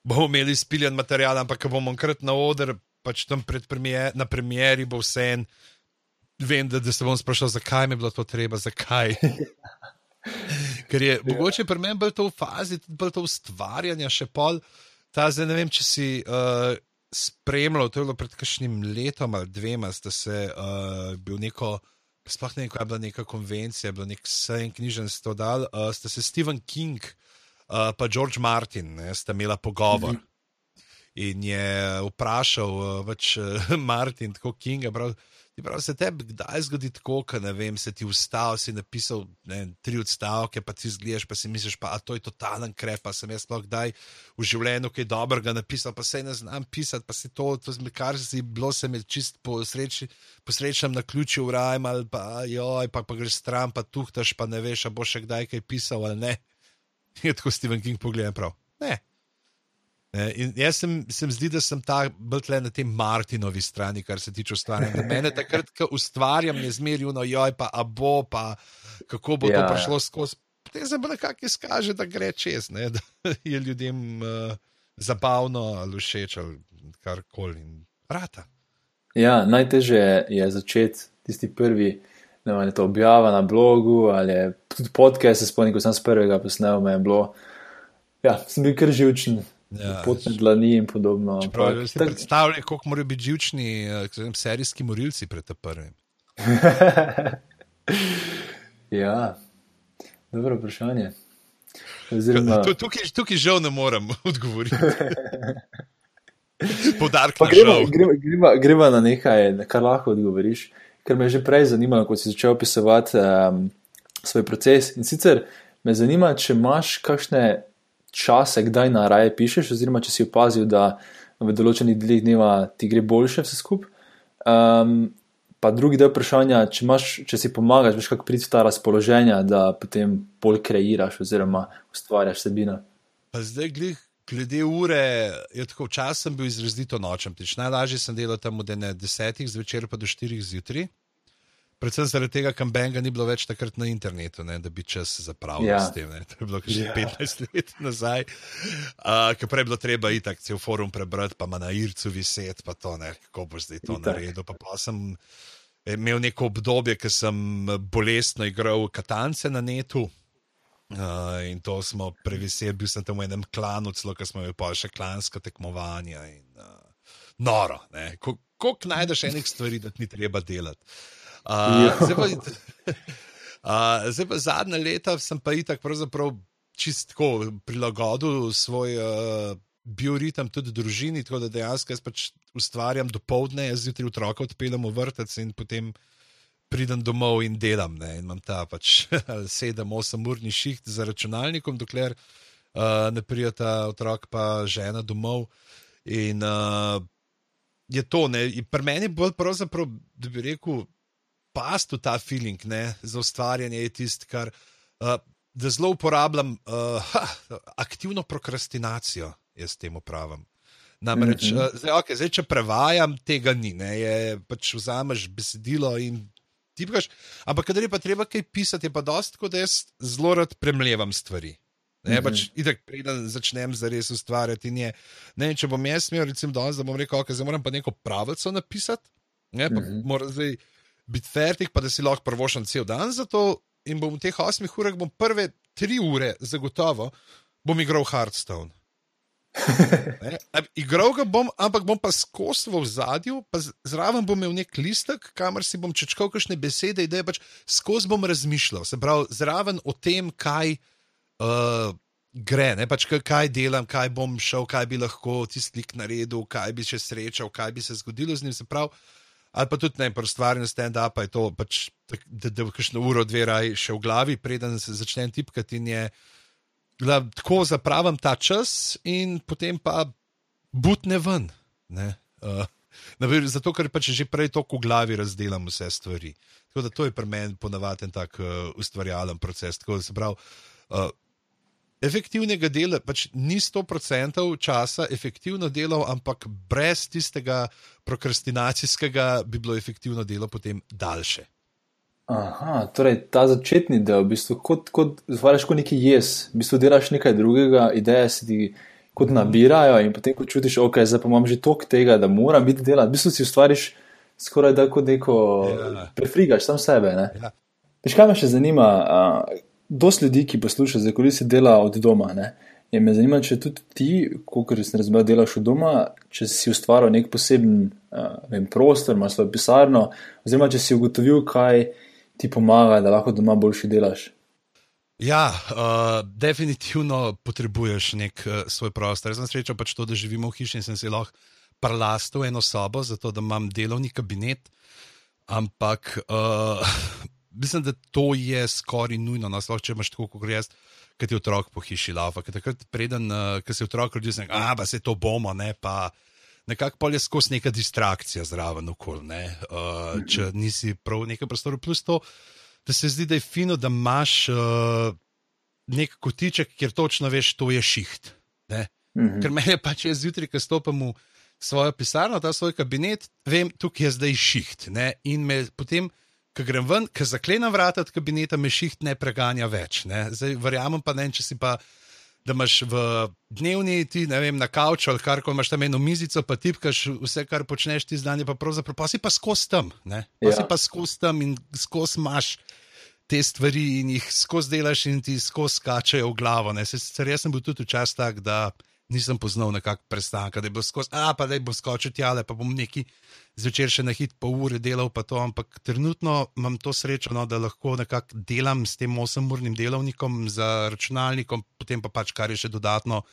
bomo imeli spiljen material, ampak ko bomo enkrat na oder, pač tam premier, na premieri bo vse en. Vem, da, da se bom sprašal, zakaj mi je bilo to treba, zakaj. Ker je ja. mogoče pri meni bolj to v fazi, bolj to ustvarjanje, še pol. Ta zdaj ne vem, če si. Uh, spremljal, to je bilo pred kakšnim letom ali dvema, da se uh, bil neko, sploh ne vem, kaj je bila neka konvencija, bilo nek sejem knjižnic, da uh, sta se Stephen King in uh, George Martin, ne, sta imela pogovor. Mm -hmm. In je vprašal uh, več uh, Martin, tako King, prav, Prav, se tebi kdaj zgodi tako, da ne vem, se ti ustavi, si napisal ne, tri odstavke, pa ti zgledaš, pa si misliš, pa to je totalen krep, pa sem jaz sploh kdaj v življenju kaj dobrega napisal, pa se ne znam pisati, pa si to, to kar si bilo, se mi čist po sreči, po srečnem na ključu v rajem, ali pa joj, pa, pa greš stran, pa tuhtaš, pa ne veš, a bo še kdaj kaj pisal ali ne. Je tako Steven King pogled, prav. Ne, In jaz sem, se mi zdi, da sem ta bolj na tem Martinovi strani, kar se tiče ustvarjanja. Mene takrat, ko ustvarjam, je zmeraj no, joj, pa a bo, pa kako bo ja. to prišlo skozi. Potem se bo nekako izkaže, da gre čez, ne? da je ljudem uh, zabavno ali všeč ali karkoli. Rata. Ja, najtežje je začeti tisti prvi. Ne vem, to objava na blogu ali tudi podcast, se spomnim, ko sem s prvega posnel, me je bilo. Ja, sem bil kar živčen, Ja, potne dlani in podobno. Prav, si tak... predstavljaj, koliko morajo biti živčni uh, serijski morilci pred prvim. ja, dobro vprašanje. Oziroma... Tukaj, tukaj žal ne morem odgovoriti. Podarek pa gremo, gremo, gremo, gremo na nekaj, na kar lahko odgovoriš, ker me je že prej zanimalo, ko si začel opisovati um, svoj proces. In sicer me zanima, če imaš kakšne čase, kdaj na raje pišeš, oziroma če si opazil, da v določenih delih dneva ti gre boljše vse skupaj. Um, pa drugi del vprašanja, če, imaš, če si pomagaš, veš, kako priti v ta razpoloženja, da potem bolj kreiraš oziroma ustvarjaš sebino. Zdaj, glih, glede ure, je tako včasih bil izrazito nočem. Najlažje sem delal tam od 10 zvečer pa do 4 zjutraj predvsem zaradi tega, ker Benga ni bilo več takrat na internetu, ne, da bi čas zapravil ja. s tem. Ne. To je bilo že ja. 15 let nazaj, uh, ker prej je bilo treba iti cel forum prebrati, pa na Ircu viseti, pa to ne, kako bo zdaj to naredil. Pa, pa sem imel neko obdobje, ko sem bolestno igral katance na netu. Uh, in to smo previseli, bil sem tam v enem klanu, celo ko smo imeli pa še klanska tekmovanja. In, uh, noro, kako najdeš enih stvari, da ti ni treba delati. Ja. zdaj, pa, uh, zdaj pa zadnja leta sem pa itak pravzaprav čistko prilagodil svoj uh, bioritem tudi družini, tako da dejansko jaz pač ustvarjam do povdne, jaz zjutraj otroka odpeljem v vrtec in potem pridem domov in delam. Ne? In imam ta pač 7-8 urni šiht za računalnikom, dokler uh, ne prijeta otrok pa žena domov. In uh, je to, ne, pri meni bolj pravzaprav, da bi rekel, past v ta feeling ne, za ustvarjanje je tisto, kar uh, zelo uporabljam, uh, ha, aktivno prokrastinacijo, jaz temu pravim. Namreč, mm -hmm. uh, zdaj, okay, zdaj, če prevajam, tega ni, ne, je, pač vzameš besedilo in tipkaš. Ampak, kadar je pa treba kaj pisati, je pa dosti, da jaz zelo rad premljevam stvari. Ne, mm -hmm. pač, itak, preden začnem za res ustvarjati. Je, ne, če bom jaz imel, recimo, danes, da bom rekel, okay, moram pa neko pravico napisati, ne, pa mm -hmm. moram zdaj biti fertik, pa da si lahko prvošen cel dan za to, in bom v teh osmih urah, bom prve tri ure zagotovo, bom igral Hearthstone. Igral ga bom, ampak bom pa skozi v zadju, pa zraven bom imel nek listek, kamor si bom čečkal kakšne besede, da je pač skozi bom razmišljal. Se pravi, zraven o tem, kaj uh, gre, ne pač kaj delam, kaj bom šel, kaj bi lahko tisti lik naredil, kaj bi še srečal, kaj bi se zgodilo z njim. Se pravi, ali pa tudi ne, pri stvarjenju stand-up je to, pač, da, da kakšno uro, dve raj še v glavi, preden se začnem tipkati in je da tako zapravim ta čas, in potem pa butne ven. Uh, zato, ker pač že prej toliko v glavi razdelam vse stvari. Tako da to je pri meni ponavadi tak uh, ustvarjalen proces. Tako da se pravi. Uh, Efektivnega dela pač ni 100% časa efektivno delo, ampak brez tistega prokrastinacijskega bi bilo efektivno delo potem daljše. Aha, torej ta začetni del, v bistvu, kot, kot zvariš kot neki jaz, v bistvu delaš nekaj drugega, ideje se ti kot nabirajo in potem, ko čutiš, ok, zdaj pa imam že toliko tega, da moram biti delati, v bistvu si ustvariš skoraj da kot neko, ja. prefrigaš sam sebe. Ja. Veš, kaj me še zanima, dosti ljudi, ki poslušajo, zakoli se dela od doma, ne? In me zanima, če tudi ti, kot sem razumel, delaš od doma, če si ustvaril nek poseben uh, vem, prostor, imaš svojo pisarno, oziroma če si ugotovil, kaj ti pomaga, da lahko doma boljši delaš? Ja, uh, definitivno potrebuješ nek uh, svoj prostor. Jaz sem srečen pač to, da živimo v hiši in sem si lahko parlastil eno sobo, zato da imam delovni kabinet. Ampak uh, mislim, da to je skoraj nujno, no, sploh če imaš tako, kot jaz, ki ti otrok po hiši lava. Ker takrat, preden uh, si otrok rodil, sem rekel, da se to bomo, ne pa nekako polje skozi neka distrakcija zraven okol, uh, če nisi prav v nekem prostoru. Plus to, da se zdi, da je fino, da imaš uh, nek kotiček, kjer točno veš, to je šiht. Mhm. Ker me je pač jaz zjutraj, ko stopim v svojo pisarno, ta svoj kabinet, vem, tukaj je zdaj šiht. Ne? In me potem. Ko grem ven, ko zaklenem vrata od kabineta, me šiht ne preganja več. Ne? Zdaj, verjamem pa, ne, če si pa da imaš v dnevni, ti ne vem, na kavču ali kar koli imaš tam eno mizico, pa tipkaš vse, kar počneš ti zdanje, pa pravzaprav pa si pa skozi tam. Pa ja. si pa skozi tam in skozi imaš te stvari in jih skozi delaš in ti skozi skačejo v glavo. Sicer jaz sem bil tudi včasih tak, da nisem poznal nekakšnega prestanka, da bo skozi, a pa da bo skočil tjale, pa bom neki zvečer še na hit pol ure delal, pa to, ampak trenutno imam to srečo, no, da lahko nekako delam s tem 8-urnim delovnikom za računalnikom, potem pa pač kar je še dodatno.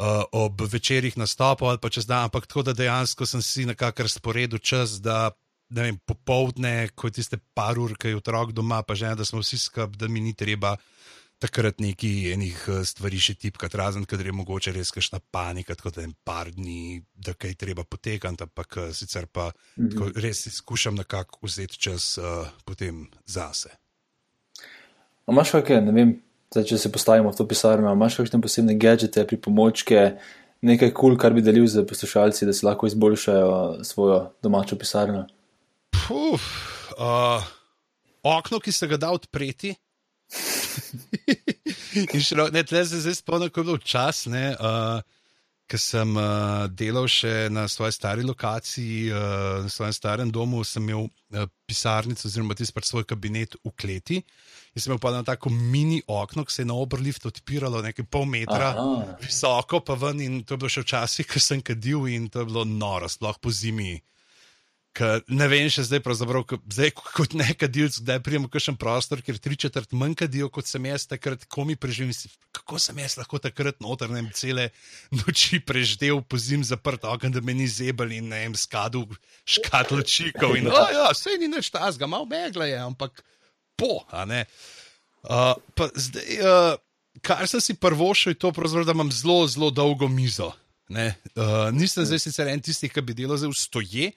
Uh, ob večerjih nastopov ali pa čez dan, ampak tako da dejansko sem si nekako razporedil čas, da ne vem, popovdne, ko je tiste par ur, ki je otrok doma, pa že ne, da smo vsi skupaj, da mi ni treba uh, takrat neki enih eh, stvari še tipkati, razen kader je mogoče res kašna panika, tako da je par dni, da kaj treba potekati, ampak eh, sicer pa mm -hmm. res skušam nekako vzeti čas uh, potem zase. Imáš kakšne, ne vem, zdaj, če se postavimo v to pisarno, imaš kakšne posebne gadžete, pripomočke, nekaj kul, cool, kar bi delil z poslušalci, da si lahko izboljšajo svojo domačo pisarno? Puh, uh, okno, ki se ga da odpreti. in še ne, tle se zdaj spomnim, ko je bil čas, uh, ker sem uh, delal še na svoji stari lokaciji, uh, na svojem starem domu, sem imel uh, pisarnico, oziroma tisti pač svoj kabinet v kleti. In sem imel pa na tako mini okno, ki se je na obrlift odpiralo nekaj pol metra Aha. visoko, pa ven in to je bilo še včasih, ko sem kadil in to je bilo noro, sploh po zimi. Ne vem, še zdaj, zdaj kot nekaj delcev, da pridemo v kakšen prostor, kjer tri četrt manj kadijo, kot sem jaz takrat, ko mi preživim. Kako sem jaz lahko takrat noter, ne vem, cele noči preživel po zim zaprt ogen, da me ni zebal in ne vem, skadu škatlo čikov. In, oh, ja, vse ni več tazga, malo megla je, ampak po, a ne. Uh, pa zdaj, uh, kar sem si prvo šel, je to, da imam zelo, zelo dolgo mizo. Uh, nisem zdaj sicer en tisti, ki bi delal zdaj v stoje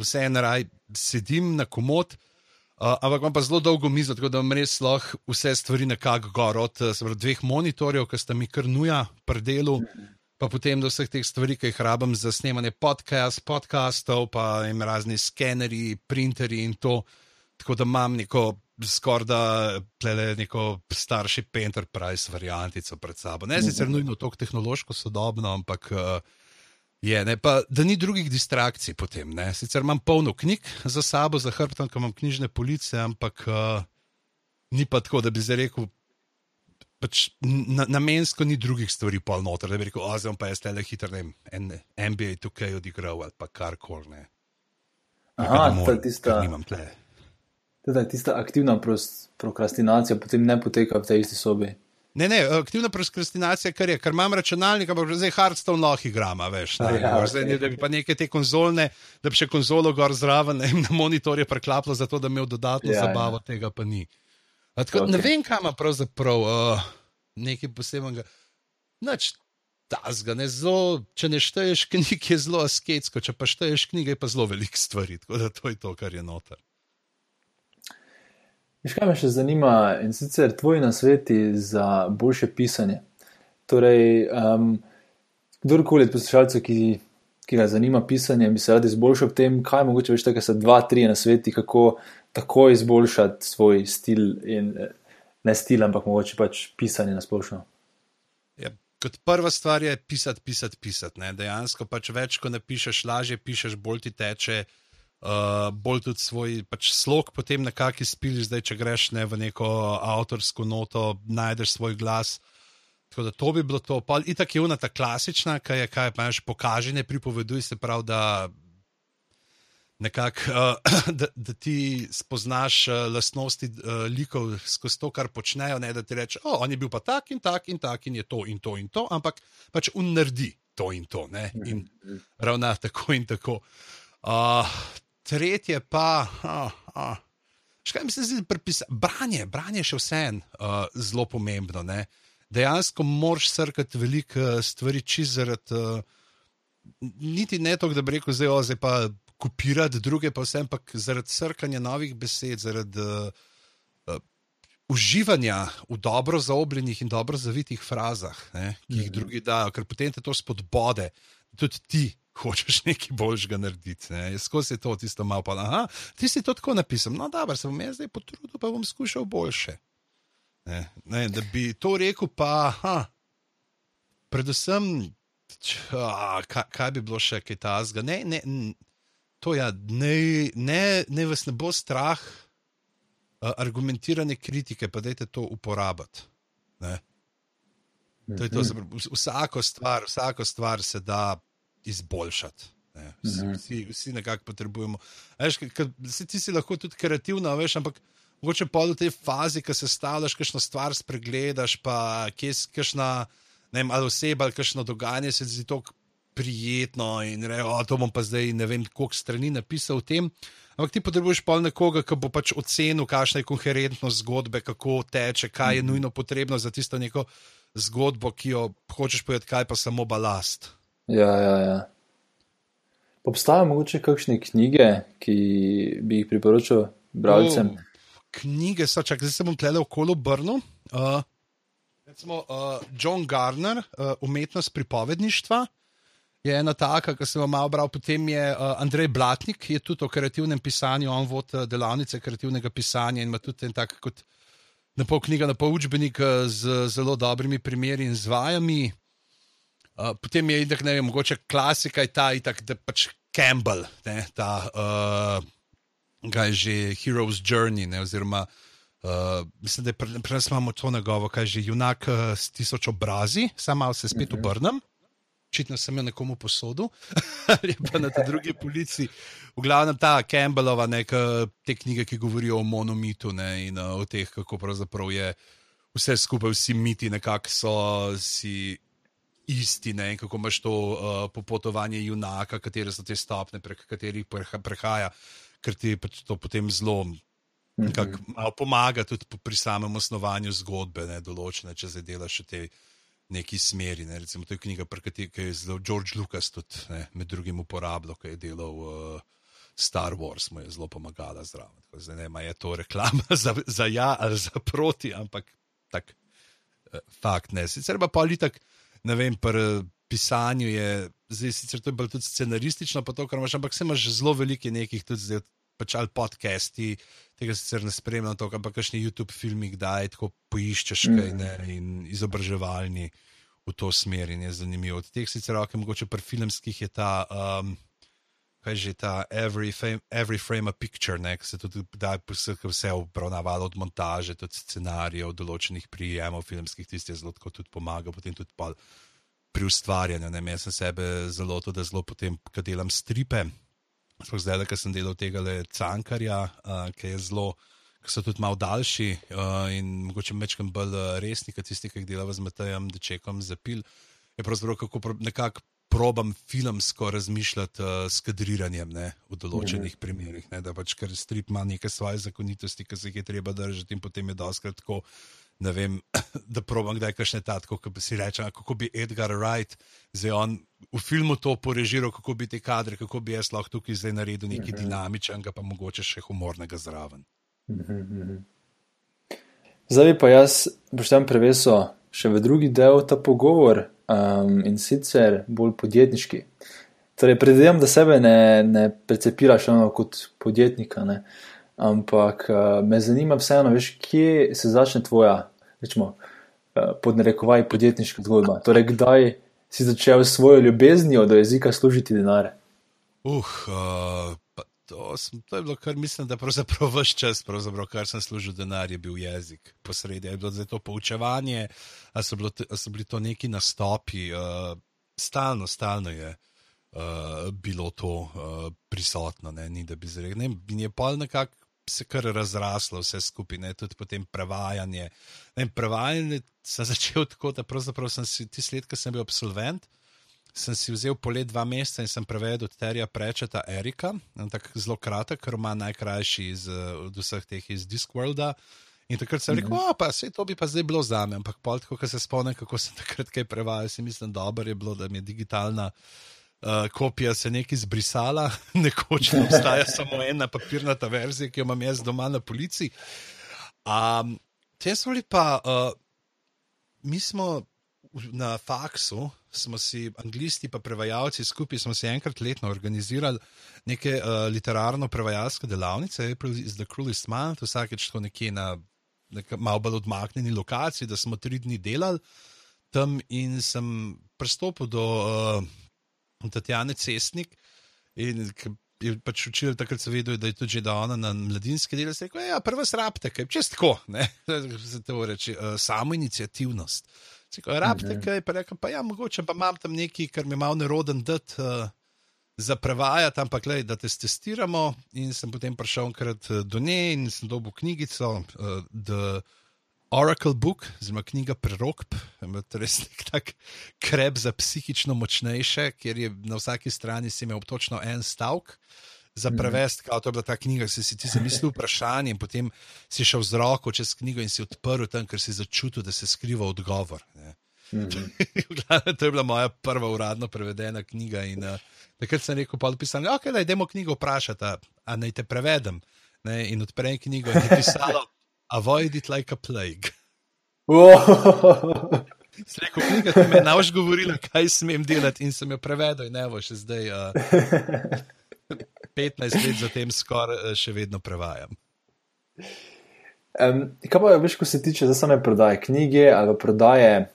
vseeno raj sedim na komod, uh, ampak imam pa zelo dolgo mizo, tako da imam res lahko vse stvari nekako gor, od uh, dveh monitorjev, ki sta mi kar nuja pri delu, pa potem do vseh teh stvari, ki jih rabim za snemanje podcast, podcastov, pa jim razni skeneri, printeri in to. Tako da imam neko skoraj da plele neko starši Enterprise variantico pred sabo. Ne sicer nujno tako tehnološko sodobno, ampak uh, Je, ne, pa, da ni drugih distrakcij potem. Ne. Sicer imam polno knjig za sabo, za hrbtom, ko imam knjižne police, ampak uh, ni pa tako, da bi zdaj rekel, pač na, namensko ni drugih stvari pol noter, da bi rekel, oziroma pa je stele hitro, ne vem, NBA tukaj odigral ali pa karkoli. Aha, to je tista. Teda tista aktivna prokrastinacija potem ne poteka v tej isti sobi. Ne, ne, aktivna prokrastinacija, kar je, ker imam računalnik, ampak zdaj Hardstone lahko igrama, veš. Ne, ja, zdaj, okay. Da bi pa neke te konzolne, da bi še konzolo gor zraven ne, na monitorje preklaplo, zato da bi imel dodatno ja, zabavo, ja. tega pa ni. Tako, okay. Ne vem, kam ima pravzaprav uh, nekaj posebnega. Noč, Tazga, ne zelo, če ne šteješ knjig, je zelo asketsko, če pa šteješ knjige, je pa zelo veliko stvari. Tako da to je to, kar je noter. Veš, kaj me še zanima, in sicer tvoji nasveti za boljše pisanje. Torej, um, kdorkoli od poslušalcev, ki, ki ga zanima pisanje, bi se rad izboljšal v tem, kaj mogoče veš, da so dva, tri nasveti, kako tako izboljšati svoj stil in ne stil, ampak mogoče pač pisanje na splošno. Ja, kot prva stvar je pisati, pisati, pisati. Ne? Dejansko pač več, ko napišeš, lažje pišeš, bolj ti teče uh, bolj tudi svoj pač, slog, potem nekako izpili, zdaj če greš ne, v neko avtorsko noto, najdeš svoj glas. Tako da to bi bilo to. Pa itak je una ta klasična, kaj je, kaj pač pokaži, ne pripoveduj se prav, da. Nekak, uh, da, da ti spoznaš uh, lastnosti uh, likov skozi to, kar počnejo, ne da ti reče, da oh, je bil pa tak in tak in tak in je to in to in to, ampak pač unrdi to in to ne? in mhm. ravna tako in tako. Uh, tretje pa, uh, uh, kaj mi se zdi, prepisa, branje, branje je še vseeno uh, zelo pomembno. Ne? Dejansko moraš srkati veliko uh, stvari, čez zaradi, uh, niti ne to, da bi rekel, zdaj, o, zdaj pa kopirati druge, pa vsem, ampak zaradi srkanja novih besed, zaradi uh, uh, uživanja v dobro zaobljenih in dobro zavitih frazah, ne, ki jih mhm. drugi dajo, ker potem te to spodbode, tudi ti hočeš nekaj boljšega narediti. Ne? Skozi to tisto malo pa, aha, ti si to tako napisal, no, da se bom jaz zdaj potrudil, pa bom skušal boljše. Ne? Ne, da bi to rekel, pa, aha, predvsem, č, a, kaj, kaj bi bilo še kaj tazga. Ne, ne, to ja, ne, ne, ne vas ne bo strah argumentirane kritike, pa dajte to uporabiti. To je to, vsako stvar, vsako stvar se da izboljšati. Vsi, mhm. vsi, vsi nekako potrebujemo. Veš, kaj, ti si lahko tudi kreativna, veš, ampak mogoče pa v tej fazi, ki se stavljaš, kakšno stvar spregledaš, pa kje si kakšna vem, ali oseba ali kakšno dogajanje se zdi tako prijetno in reče, o, to bom pa zdaj ne vem, koliko strani napisal o tem. Ampak ti potrebuješ pa nekoga, ki bo pač ocenil, kakšna je koherentnost zgodbe, kako teče, kaj je mhm. nujno potrebno za tisto neko zgodbo, ki jo hočeš povedati, kaj pa samo balast. Ja, ja, ja. Obstajajo morda kakšne knjige, ki bi jih priporočil bralcem? Oh, knjige so, čak, zdaj se bom tlele okolo obrnil. Uh, recimo, uh, John Garner, uh, umetnost pripovedništva, je ena taka, ki sem jo malo bral. Potem je uh, Andrej Blatnik, ki je tudi o kreativnem pisanju, on vod delavnice kreativnega pisanja in ima tudi en tak kot na pol knjiga, na pol učbenik z zelo dobrimi primeri in zvajami. Uh, potem je itak, ne vem, mogoče klasika je ta, itak, da pač Campbell, ne, ta, uh, kaj je že Hero's Journey, ne, oziroma uh, mislim, da pri nas imamo to nagovo, kaj že junak uh, s tisoč obrazi, samo malo se spet mhm. obrnem. Očitno sem jo nekomu posodil, ali pa na drugi polici. V glavnem ta Campbellova, neka te knjige, ki govorijo o monomitu ne, in uh, o teh, kako pravzaprav je vse skupaj, vsi miti nekako so si isti, ne? kako imaš to uh, popotovanje junaka, katere so te stopne, prek katerih prehaja, ker ti pač to potem zelo mm -hmm. pomaga tudi pri samem osnovanju zgodbe, ne? določene, če zdaj delaš v tej neki smeri. Ne? Recimo, to je knjiga, ki je zelo George Lucas tudi ne? med drugim uporabljal, ki je delal. Uh, Star Wars mu je zelo pomagala zraven. Zdaj ne vem, je to reklama za, za ja ali za proti, ampak tak, uh, fakt ne. Sicer pa politik, uh, ne vem, pri pisanju je, zdaj sicer to je bolj tudi scenaristično, pa to, kar imaš, ampak se imaš zelo veliko nekih tudi zdaj. Pač ali podcasti, tega sicer ne spremljam, to, ampak kakšni YouTube filmi, kdaj tako poiščeš kaj ne, in izobraževalni v to smer in je zanimivo. Od teh sicer, ok, mogoče pri filmskih je ta, um, kaj že ta every frame, every frame a picture, ne, se tudi da vse obravnavalo od montaže, tudi scenarijev, določenih prijemov filmskih, tisti je zelo tudi pomagal, potem tudi pa pri ustvarjanju. Ne, jaz sem sebe zelo to, da zelo potem, ko delam stripe, sploh zdaj, ker sem delal tega le cankarja, uh, ki je zelo. Ki so tudi malo daljši uh, in mogoče večkrat bolj resni, kot tisti, ki jih delajo z Matejem, da čekam za pil. Je pravzaprav kako nekako probam filmsko razmišljati uh, s kadriranjem ne, v določenih mm -hmm. primerih. Ne, da pač ker strip ima neke svoje zakonitosti, ki se jih je treba držati, in potem je doskrat tako. Ne vem, da probam kdaj kašne tatko, kako bi si rekel, kako bi Edgar Wright zdaj on v filmu to porežiral, kako bi te kadre, kako bi jaz lahko tukaj zdaj naredil nekaj mm -hmm. dinamičnega, pa mogoče še humornega zraven. Mm -hmm. Zdaj pa jaz, boš tam prevesil še v drugi del ta pogovor, um, in sicer bolj podjetniški. Torej, predvidevam, da sebe ne, ne precepiraš kot podjetnika, ne? ampak uh, me zanima vseeno, veš, kje se začne tvoja, rečemo, uh, podnarekovaj podjetniška zgodba. Torej, kdaj si začel s svojo ljubeznijo do jezika služiti denar? Uh, uh, To, sem, to je bilo, kar mislim, da pravzaprav vse čas, pravzaprav, kar sem služil denar, je bil jezik. Posredi je bilo za to poučevanje, ali so, so bili to neki nastopi. Uh, stalno, stalno je uh, bilo to uh, prisotno, ne, ni da bi zrekel. In je pa nekako se kar razraslo, vse skupaj, ne, tudi potem prevajanje. Ne, prevajanje sem začel tako, da pravzaprav sem si ti sled, ki sem bil absolvent sem si vzel polet dva meseca in sem prevedel od Terja Prečeta Erika, tako zelo kratek, roman najkrajši iz, od vseh teh iz Discworlda. In takrat sem rekel, mm -hmm. pa vse to bi pa zdaj bilo za me, ampak pol, ko se spomnim, kako sem takrat kaj prevajal, si mislim, da je bilo, da mi je digitalna uh, kopija se nekaj izbrisala, nekoč ne obstaja samo ena papirnata verzija, ki jo imam jaz doma na policiji. Um, te so bili pa, uh, mi smo na faksu, smo si, anglisti in prevajalci, skupaj smo si enkrat letno organizirali neke uh, literarno-prevajalske delavnice, April is the Cruelest Month, vsakeč tako nekje na nek malo bolj odmaknjeni lokaciji, da smo tri dni delali tam in sem pristopil do uh, Tatjane Cestnik. In je pač učil, takrat se vedel, da je tudi ona na mladinski del. Rekel ja, prvo srapte, kaj čest tako, ne, se to reče, uh, samo inicijativnost. Je rabite, kaj pa rekel, pa ja, mogoče pa imam tam neki, kar mi je malo neroden dati uh, za prevajati, ampak le, da te testiramo. In sem potem prišel enkrat eh, do nje in sem dobil knjigico, uh, The Oracle Book, zelo knjiga Prerok, res nek tak krep za psihično močnejše, kjer je na vsaki strani si imel točno en stavek za mhm. prevest, mm -hmm. kot je bila ta knjiga, si, si ti zamislil vprašanje in potem si šel z roko čez knjigo in si odprl tam, ker si začutil, da se skriva odgovor. Mm -hmm. to je bila moja prva uradno prevedena knjiga. In, uh, takrat sem rekel, pa odpisal, da okay, je demo knjigo vprašati, a naj te prevedem. Ne? In odprem knjigo in je pisalo: Avoid it like a plague. Rekel, knjiga, ki me je nauč govorila, kaj smem delati, in sem jo prevedel, in evo, še zdaj. Uh, 15 let zatem skoraj eh, še vedno prevajam. Um, kaj pa veš, ko se tiče za same prodaje knjige ali prodaje,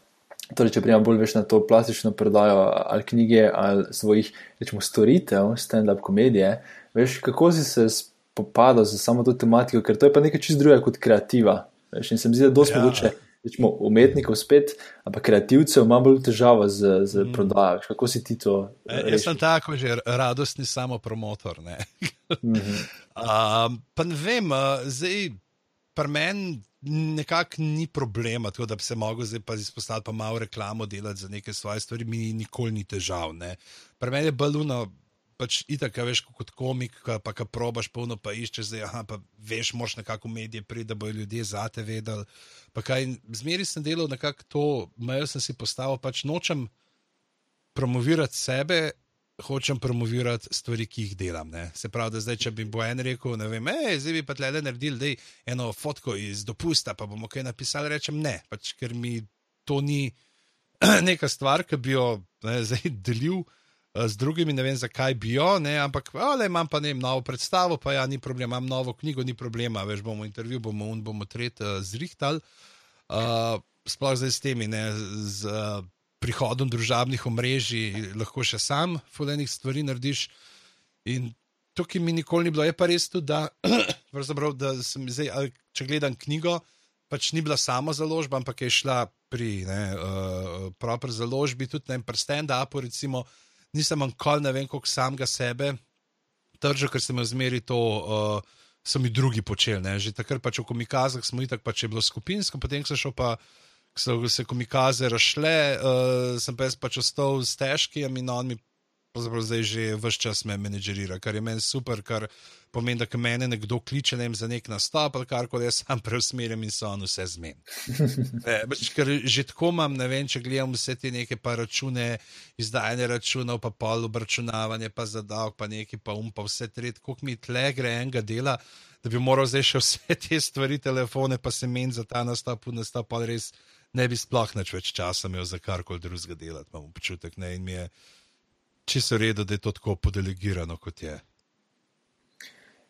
torej če prijemam bolj veš na to plastično prodajo ali knjige ali svojih rečemo, storitev, stand-up komedije, veš, kako si se spopadal z samo to tematiko, ker to je pa nekaj čist drugega kot kreativa. Veš, in se mi zdi, da dosti ja. mogoče rečemo, umetnikov spet, ampak kreativcev ima bolj težavo z, z mm. prodajo. Kako si ti to? E, jaz sem tako, že radostni samo promotor. Ne? mm -hmm. um, pa ne vem, zdaj pri meni. Nekako ni problema, tako da bi se lahko zdaj pa izpostavil, pa malo reklamo delati za neke svoje stvari, mi nikoli ni težav. Pri meni je baluno, pač itak, veš, kot komik, pa ka probaš, polno pa iščeš, zdaj, aha, pa veš, moš nekako medije priti, da bojo ljudje zate vedeli. Zmeri sem delal nekako to, mejo sem si postavil, pač nočem promovirati sebe. Hočem promovirati stvari, ki jih delam. Ne. Se pravi, da zdaj, če bi bo en rekel, ne vem, zdaj bi pa tle le naredil, da je eno fotko iz dopusta, pa bomo kaj napisali, rečem ne, pač, ker mi to ni neka stvar, ki bi jo ne, zdaj delil. Eh, z drugimi, ne vem zakaj bi jo, ne, ampak ale, imam pa ne, novo predstavo, pa ja, ni problema, imam novo knjigo, ni problema, veš, bomo intervju, bomo un, bomo tret uh, zrihtali. Uh, sploh zdaj s temi, ne, z uh, prihodom družabnih omrežij, lahko še sam fulejnih stvari narediš. In tukaj mi nikoli ni bilo, je pa res tudi, da, da sem zdaj, če gledam knjigo, pač ni bila sama založba, ampak je šla pri ne, uh, proper založbi, tudi na stand-upu, recimo, nisem ankoli ne vem, koliko samega sebe držal, ker sem imel zmeri to. Uh, So mi drugi počeli, ne? že takrat pač v komikazah smo itak, pač je bilo skupinsko, potem so šel pa, so se komikaze rašle, uh, sem pa jaz pač ostal s težkimi in on mi pravzaprav zdaj že vse čas me menedžerira, kar je meni super, kar pomeni, da me nekdo kliče ne vem, za nek nastop ali kar koli jaz sam preusmerjam in se on vse zmeni. Pač, ker že tako imam, ne vem, če gledam vse te neke pa račune, izdajanje računov, pa pol obračunavanje, pa zadavk, pa neki pa um, pa vse tret, koliko mi tle gre enega dela. Da bi moral zdaj še vse te stvari, telefone, pa se meni za ta nastop, nastop, pa res ne bi sploh več časa imel za karkoli drugega delati, imam občutek. Ne? In mi je, čisto redo, da je to tako podelegirano, kot je.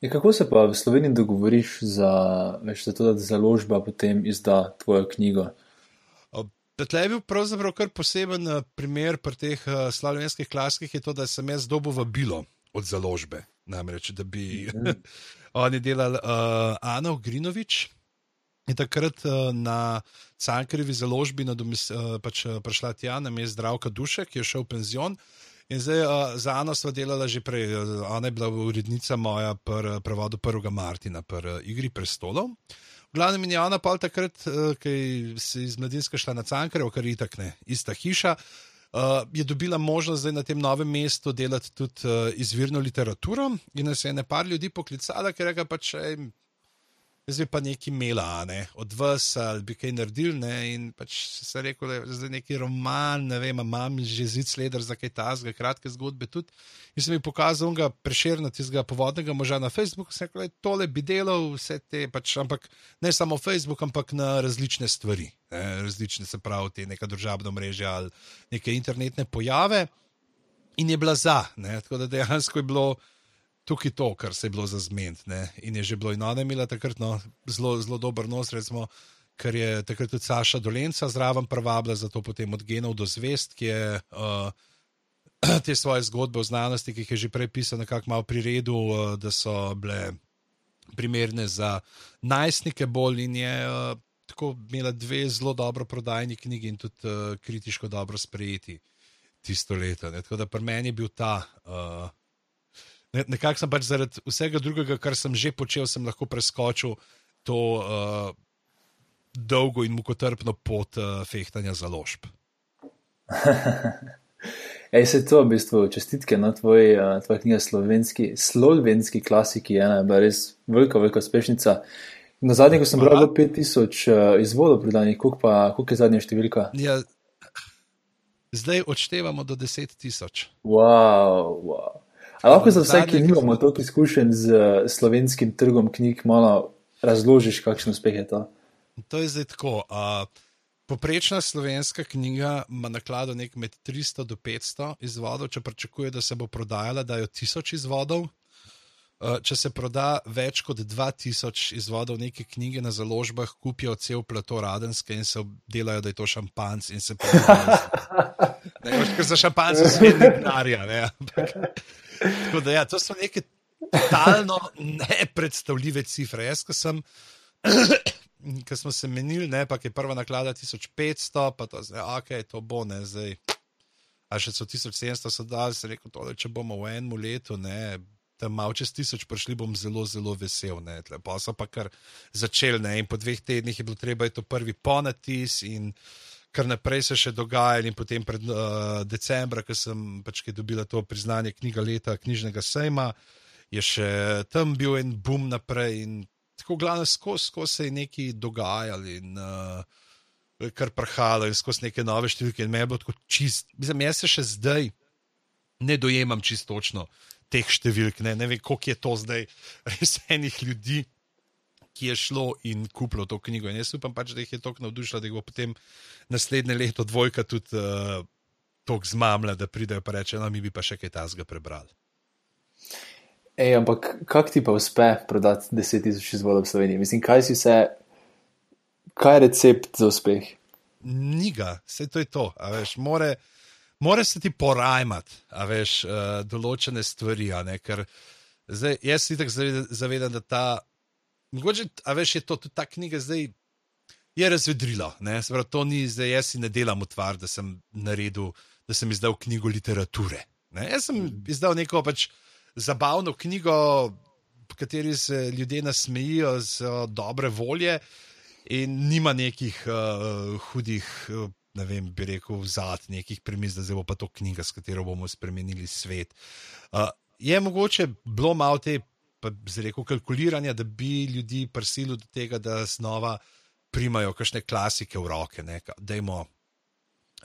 je. Kako se pa v Sloveniji dogovoriš za, veš, za to, da založba potem izda tvojo knjigo? Tle je bil pravzaprav kar poseben eh, primer pri teh uh, slovenskih klasikih, je to, da sem jaz dobil vabilo od založbe. Namreč, da bi mm. oni delali uh, Ana Grinovič. In takrat uh, na Cankarjevi založbi uh, pač, uh, prišla tja, nam je zdravka duše, ki je šel v penzion. In zdaj uh, za Ano sva delala že prej. Ana je bila urednica moja pri prevodu prvega Martina, pri uh, Igri prestolov. V glavnem je Ana pa takrat, uh, ki si iz mladinska šla na Cankarjev, kar je itak ne, ista hiša. Uh, je dobila možnost zdaj na tem novem mestu delati tudi uh, izvirno literaturo, in nas je nekaj ljudi poklicala, ker je ga pač zdaj pa nekaj imela, ne? od vas ali bi kaj naredil. Ne? In pač se je rekel, da je neki roman, ne vem, imam že zid sleder za kaj tasga, kratke zgodbe tudi. In sem jim pokazal, da preširna tistega povodnega moža na Facebooku, sem rekel, tole bi delal, vse te, pač, ampak ne samo Facebook, ampak na različne stvari, ne? različne se pravi, te neka družabna mreža ali neke internetne pojave. In je bila za, ne? tako da dejansko je bilo tukaj to, kar se je bilo za zmed. In je že bilo in ona imela takrat no, zelo, zelo dober nos, recimo, ker je takrat tudi Saša Dolenca zraven prvabila, zato potem od genov do zvest, ki je uh, te svoje zgodbe o znanosti, ki jih je že prej pisal, nekako malo priredu, uh, da so bile primerne za najstnike bolj in je. Uh, Tako imela dve zelo dobro prodajni knjigi in tudi uh, kritiško dobro sprejeti tisto leto. Ne. Tako da pri meni je bil ta uh, ne, nekako sem pač zaradi vsega drugega, kar sem že počel, sem lahko preskočil to uh, dolgo in mukotrpno pot uh, fehtanja za ložb. Ej, se to v bistvu čestitke na tvoj, uh, tvoja knjiga slovenski, slovenski klasiki, ena je bila res velika, velika uspešnica. Na zadnji, ko sem bral 5000 uh, izvodov prodanih, koliko je zadnja številka? Ja, zdaj odštevamo do 10 tisoč. Wow, wow. Ali lahko za vse, ki nimamo toliko izkušenj z uh, slovenskim trgom knjig, malo razložiš, kakšen uspeh je to? To je zdaj tako. Uh, poprečna slovenska knjiga ima naklado nek med 300 do 500 izvodov, če pričakuje, da se bo prodajala, da jo 1000 izvodov. Uh, če se proda več kot 2000 izvodov neke knjige na založbah, kupijo cel plato radenske in se delajo, da je to šampanc in se prodajajo. Ker za šampanc je svet denarja. Tako da, ja, to so neke totalno nepredstavljive cifre. Jaz, ko sem. Ker smo se menili, ne, pa je prva naklada 1500, pa to zdaj, ok, to bo ne zdaj. A še so 1700, so dali, se rekel, tole, če bomo v enem letu, ne, tam malo čez 1000 prišli, bom zelo, zelo vesel. Pa so pa kar začeli, ne, in po dveh tednih je bilo treba, je to prvi ponatis in kar naprej se še dogaja. In potem pred uh, decembra, ko sem pač dobila to priznanje knjiga leta knjižnega sejma, je še tam bil en boom naprej. In tako glavno skozi sko se je nekaj dogajalo in uh, kar prahalo in skozi neke nove številke. In me je bilo tako čist, mislim, jaz se še zdaj ne dojemam čistočno teh številk, ne, ne vem, koliko je to zdaj res enih ljudi ki je šlo in kupilo to knjigo. In jaz upam, pač, da jih je toliko navdušilo, da bo potem naslednje leto dvojka tudi uh, toliko zmamla, da pridejo in rečejo, no, mi bi pa še kaj tasga prebrali. Ej, ampak kako ti pa uspe prodati 10.000 izvodov v Sloveniji? Mislim, kaj si vse, kaj je recept za uspeh? Niga, vse to je to. Veš, more, mora se ti porajmati, veš, uh, določene stvari. Ker zdaj, jaz si tako zavedam, da ta, mogoče, a veš, je to tudi ta knjiga zdaj. Je razvedrilo, Sprav, to ni zdaj, jaz si ne delam utvar, da sem naredil, da sem izdal knjigo literature. Ne? Jaz sem izdal neko pač zabavno knjigo, v kateri se ljudje nasmejijo z dobre volje in nima nekih uh, hudih uh, ne vem, bi rekel, zad nekih premis, da bo pa to knjiga, s katero bomo spremenili svet. Uh, je mogoče bilo malo te, rekel, kalkuliranja, da bi ljudi prisilili do tega, da znova primajo kakšne klasike v roke, da imamo.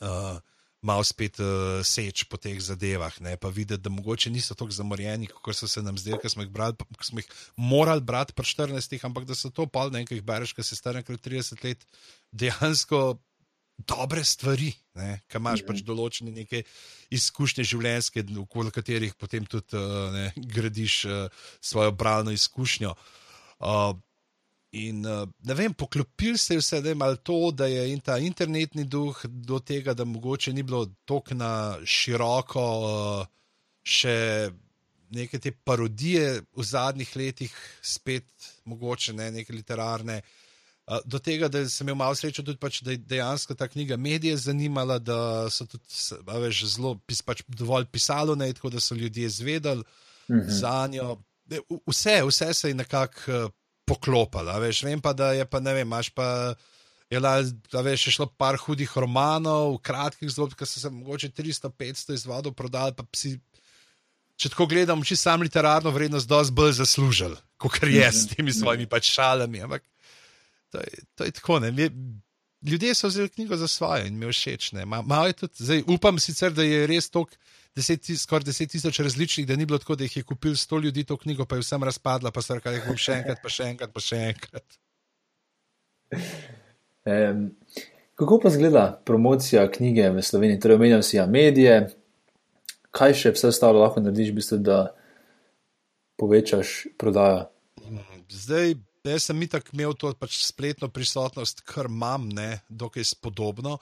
Uh, Malo spet uh, seč po teh zadevah, ne? pa videti, da mogoče niso tako zamorjeni, kot so se nam zdeli, ko smo jih, brali, smo jih morali brati pri 14, ampak da so to pol, jih bereš, ki se stara 30 let, dejansko dobre stvari, ki imaš pač mhm. določene neke izkušnje življenjske, v katerih potem tudi uh, ne, gradiš uh, svojo bralno izkušnjo. Uh, in uh, ne vem, poklopil se je vse, da je malo to, da je in ta internetni duh do tega, da mogoče ni bilo tako na široko uh, še. Neke te parodije v zadnjih letih, spet mogoče ne neke literarne, uh, do tega, da sem imel malo srečo, tudi pač, da je dejansko ta knjiga medije zanimala, da so tudi veš, zelo pis, pač dovolj pisalo, ne, tako da so ljudje zvedali mm -hmm. za njo. Vse, vse se je nekako poklopilo. Vem pa, da je pa ne vem, imaš pa. Je la, veš, je šlo par hudih romanov, kratkih zgodb, ki so se morda 300-500 izvodov prodali, pa si, če tako gledam, če sam literarno vrednost, dosti bolj zaslužil, kot je s temi svojimi pač šalami. Ampak to je, to je tako. Ne, ljudje so vzeli knjigo za svoje in mi všeč. Ma, tudi, zdaj, upam sicer, da je res tok. Skoraj deset tisoč različnih, da ni bilo tako, da jih je kupil sto ljudi to knjigo, pa je vsem razpadla, pa se je rekel še enkrat, pa še enkrat, pa še enkrat. Um, kako pa zgleda promocija knjige v Sloveniji? Torej, omenjam si ja medije, kaj še vse ostalo lahko narediš, bistvo, da povečaš prodajo? Zdaj, Jaz sem itak imel to pač spletno prisotnost, kar imam, ne, dokaj spodobno.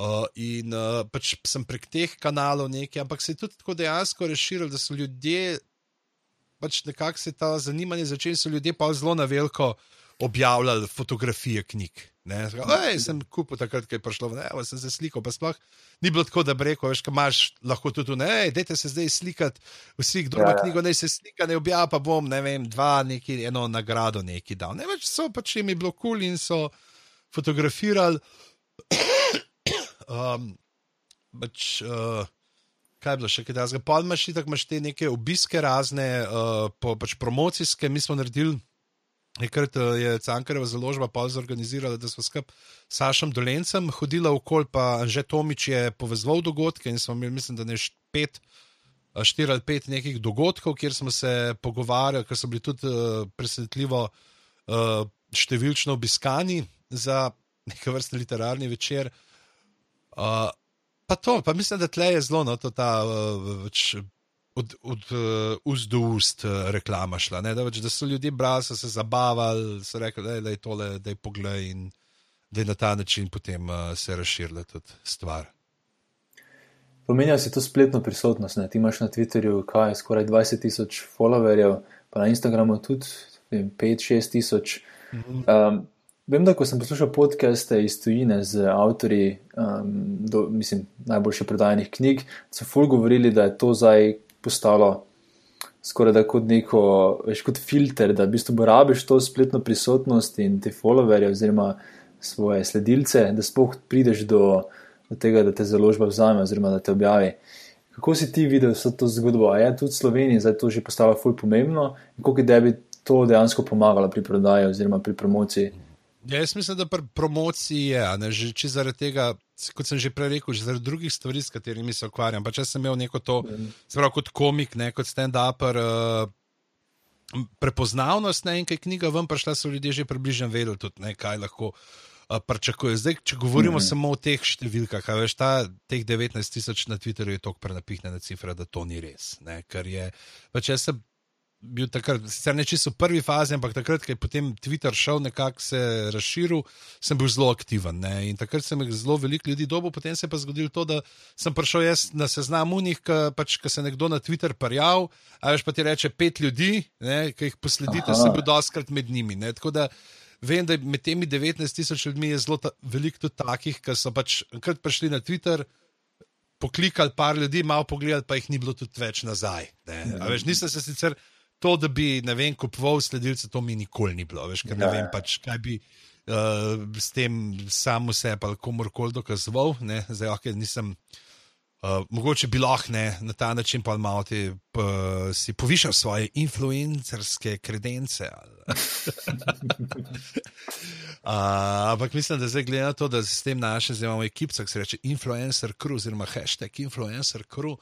Uh, in uh, pač sem prek teh kanalov nekaj, ampak se je tudi tako dejansko razširil, da so ljudje, pač nekako se ta zanimanje začeli, so ljudje pa zelo na veliko objavljali fotografije knjig. Ej, sem kupil takrat, ko je prišlo, ne, sem se slikal, pa sploh ni bilo tako, da bi rekel, veš, kaj imaš, lahko tudi ne, dajte se zdaj slikati, vsi, kdo ima ja, ja. knjigo, naj se slika, ne objavlja, pa bom, ne vem, dva, neki, eno nagrado neki dal. Ne več so pač jim bilo kul cool in so fotografirali. um, pač, uh, kaj je bilo še, kaj da zdaj, pa imaš tako, imaš te neke obiske razne, uh, po, pač promocijske, mi smo naredili. Enkrat eh, je Cankareva založba pa zorganizirala, da smo skupaj s Sašem Dolencem hodili okoli, pa že Tomič je povezal dogodke in smo imeli, mislim, da ne pet, eh, štiri ali pet nekih dogodkov, kjer smo se pogovarjali, ker so bili tudi uh, presenetljivo uh, številčno obiskani za neke vrste literarni večer. Uh, pa to, pa mislim, da tle je zelo, no, to ta. Uh, od, od uh, ust do ust uh, reklama šla. Da, več, da so ljudje brali, so se zabavali, so rekli, da je tole, da je pogled in da je na ta način potem uh, se razširila tudi stvar. Pomenja se to spletno prisotnost. Ne? Ti imaš na Twitterju kaj, skoraj 20 tisoč followerjev, pa na Instagramu tudi 5-6 tisoč. Mhm. Um, vem, da ko sem poslušal podcaste iz tujine z avtori, um, do, mislim, najboljše prodajenih knjig, so ful govorili, da je to zdaj postalo skoraj da kot neko, veš, kot filter, da v bistvu uporabiš to spletno prisotnost in te followerje oziroma svoje sledilce, da spoh prideš do, do tega, da te založba vzame oziroma da te objavi. Kako si ti videl vso to zgodbo? A je tudi Slovenija zdaj to že postalo fulj pomembno in koliko je bi to dejansko pomagalo pri prodaji oziroma pri promociji? Ja, jaz mislim, da pri promociji je, ne, že, če zaradi tega kot sem že prej rekel, že zaradi drugih stvari, s katerimi se ukvarjam. Pa če sem imel neko to, zelo kot komik, ne kot stand-upper, uh, prepoznavnost, ne, in kaj knjiga ven prišla, so ljudje že približno vedeli, tudi, ne, kaj lahko. Pričakuje. Zdaj, če govorimo mm -hmm. samo o teh številkah, veš, ta, teh 19 tisoč na Twitterju je tako prenapihnjena cifra, da to ni res. Ne, je, pač jaz se bil takrat, sicer ne čisto v prvi fazi, ampak takrat, ko je potem Twitter šel nekako se razširil, sem bil zelo aktiven. Ne? In takrat sem jih zelo veliko ljudi dobil, potem se je pa zgodilo to, da sem prišel jaz na seznam unih, ki pač, se nekdo na Twitter parjal, a veš pa ti reče pet ljudi, ki jih posledite, Aha. sem bil doskrat med njimi. Ne? Tako da vem, da med temi 19 tisoč ljudmi je zelo ta, veliko tudi takih, ki so pač enkrat prišli na Twitter. Poklikali par ljudi, malo pogledali, pa jih ni bilo tudi več nazaj. Veš, nisem se sicer to, da bi, ne vem, kupoval sledilce, to mi nikoli ni bilo. Veš, ker ne ja, vem, ja. pač, kaj bi uh, s tem samo sebe ali komorkoli dokazoval. Ne? Zdaj, ok, nisem. Uh, mogoče bi lahko na ta način pa malo ti uh, si povišal svoje influencerske kredence. uh, ampak mislim, da zdaj glede na to, da s tem našim zdaj imamo ekipo, ki se reče influencer crew oziroma hashtag influencer crew. Uh,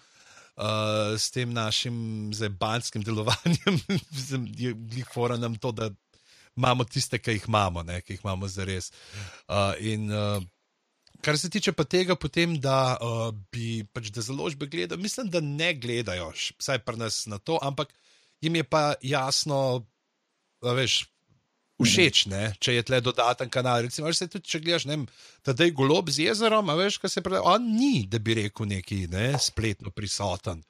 uh, s tem našim zebanskim delovanjem, je jih fora nam to, da imamo tiste, ki jih imamo, ne, ki jih imamo za res. Uh, in uh, kar se tiče pa tega, potem, da uh, bi pač da založbe gledali, mislim, da ne gledajo, vsaj pri nas na to, ampak jim je pa jasno, veš všeč, ne? če je tle dodaten kanal. Recimo, se tudi, če gledaš, da je golob z jezerom, a veš, kaj se pravi, on ni, da bi rekel neki ne, spletno prisoten.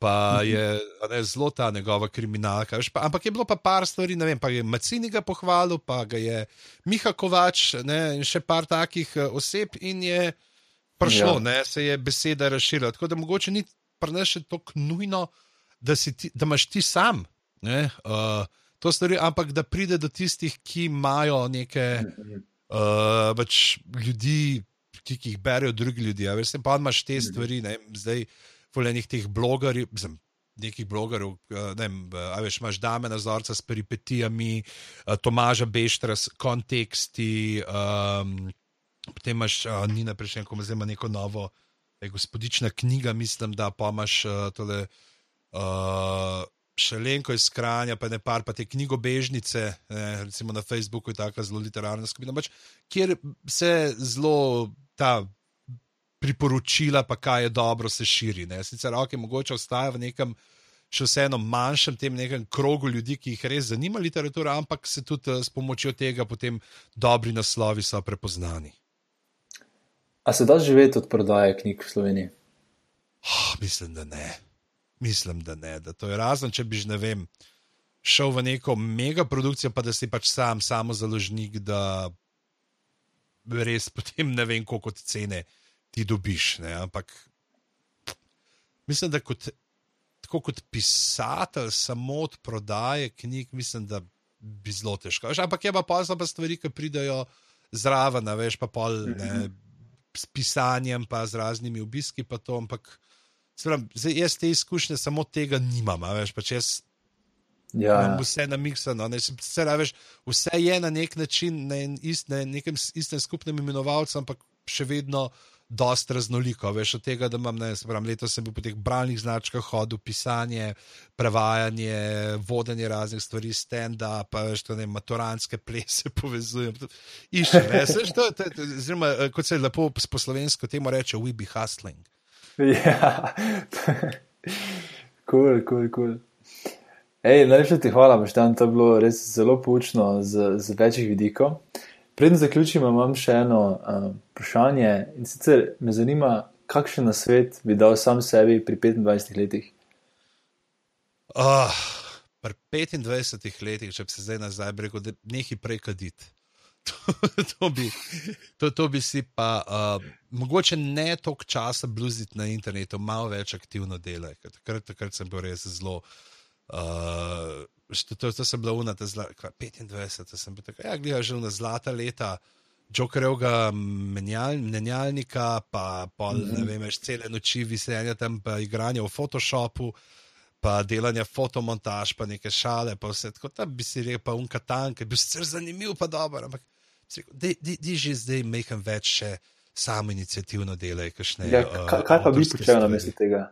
Pa je ne, zelo ta njegova kriminalka. Veš, pa, ampak je bilo pa par stvari, ne vem, pa je Macini ga pohvalil, pa ga je Miha Kovač ne, in še par takih uh, oseb in je prišlo, ja. ne, se je beseda razširila. Tako da mogoče ni prneš tako nujno, da, ti, da imaš ti sam. Ne, uh, to stvari, ampak da pride do tistih, ki imajo neke uh, pač ljudi, ki, ki jih berijo drugi ljudje. Veš, pa imaš te stvari, ne, zdaj, voljenih teh blogerjev. Nekih blogerjev, eh, ne vem, ali veš, imaš dame na zorca s peripetijami, eh, Tomaža Beštra s konteksti, um, potem imaš uh, Nina Prešenko, zdaj ima neko novo, gospodična knjiga, mislim, da pa imaš uh, tole. Uh, Šelenko iz Kranja, pa ne par, pa te knjigobežnice, ne, recimo na Facebooku je tako zelo literarna skupina, pač, kjer se zelo ta priporočila, pa kaj je dobro, se širi. Ne. Sicer roke okay, mogoče ostaja v nekem še vseeno manjšem tem nekem krogu ljudi, ki jih res zanima literatura, ampak se tudi eh, s pomočjo tega potem dobri naslovi so prepoznani. A se da živeti od prodaje knjig v Sloveniji? Oh, mislim, da ne. Mislim, da ne. Da to je razen, če bi, ne vem, šel v neko mega produkcijo, pa da si pač sam, samo založnik, da res potem ne vem, koliko cene ti dobiš. Ne? Ampak mislim, da kot, tako kot pisatelj, samo od prodaje knjig, mislim, da bi zelo težko. Ampak je pa pozno, pa stvari, ki pridajo zraven, veš, pa pol ne, s pisanjem, pa z raznimi obiski, pa to. Ampak, Sprem, zdaj, jaz te izkušnje samo tega nimam, veš, pač jaz ja, ja. vse namiksano. Vse je na nek način na ist, na nekem istem skupnem imenovalcu, ampak še vedno dosta raznoliko. Veš, od tega, da imam, ne vem, letos sem bil po teh bralnih značkah hodil, pisanje, prevajanje, vodenje raznih stvari, stand-up, pa veš, to ne, maturanske plese povezujem. Išče, veš, to, to, to, zelo, kot se lepo po slovensko temu reče, we be hustling. Ja, kul, kul, kul. Najlepša ti hvala, Maštan, to je bilo res zelo poučno z, z večjih vidikov. Preden zaključim, imam še eno uh, vprašanje in sicer me zanima, kakšen na svet bi dal sam sebi pri 25 letih? Uh, pri 25 letih, če bi se zdaj nazaj rekel, da nekaj prej kaditi. To, to, bi, to, to bi si pa, uh, mogoče ne toliko časa bluziti na internetu, malo več aktivno delati. Takrat, takrat sem bil res zelo. Uh, to, to, to sem bila unata, 25, sem bil tako, ja, gledaj, že na zlata leta. Jokerjega menjal, menjalnika, pa pol, mm -hmm. ne vem, več cele noči visenja tam, pa igranje v Photoshopu, pa delanje fotomontaž, pa neke šale, pa vse tako. Tam bi si rekel, pa unkatan, ki bi bil sicer zanimiv, pa dober, ampak Di že zdaj mehem več še samo inicijativno. Kakšne, ja, kaj, kaj pa bi počel na mestu tega?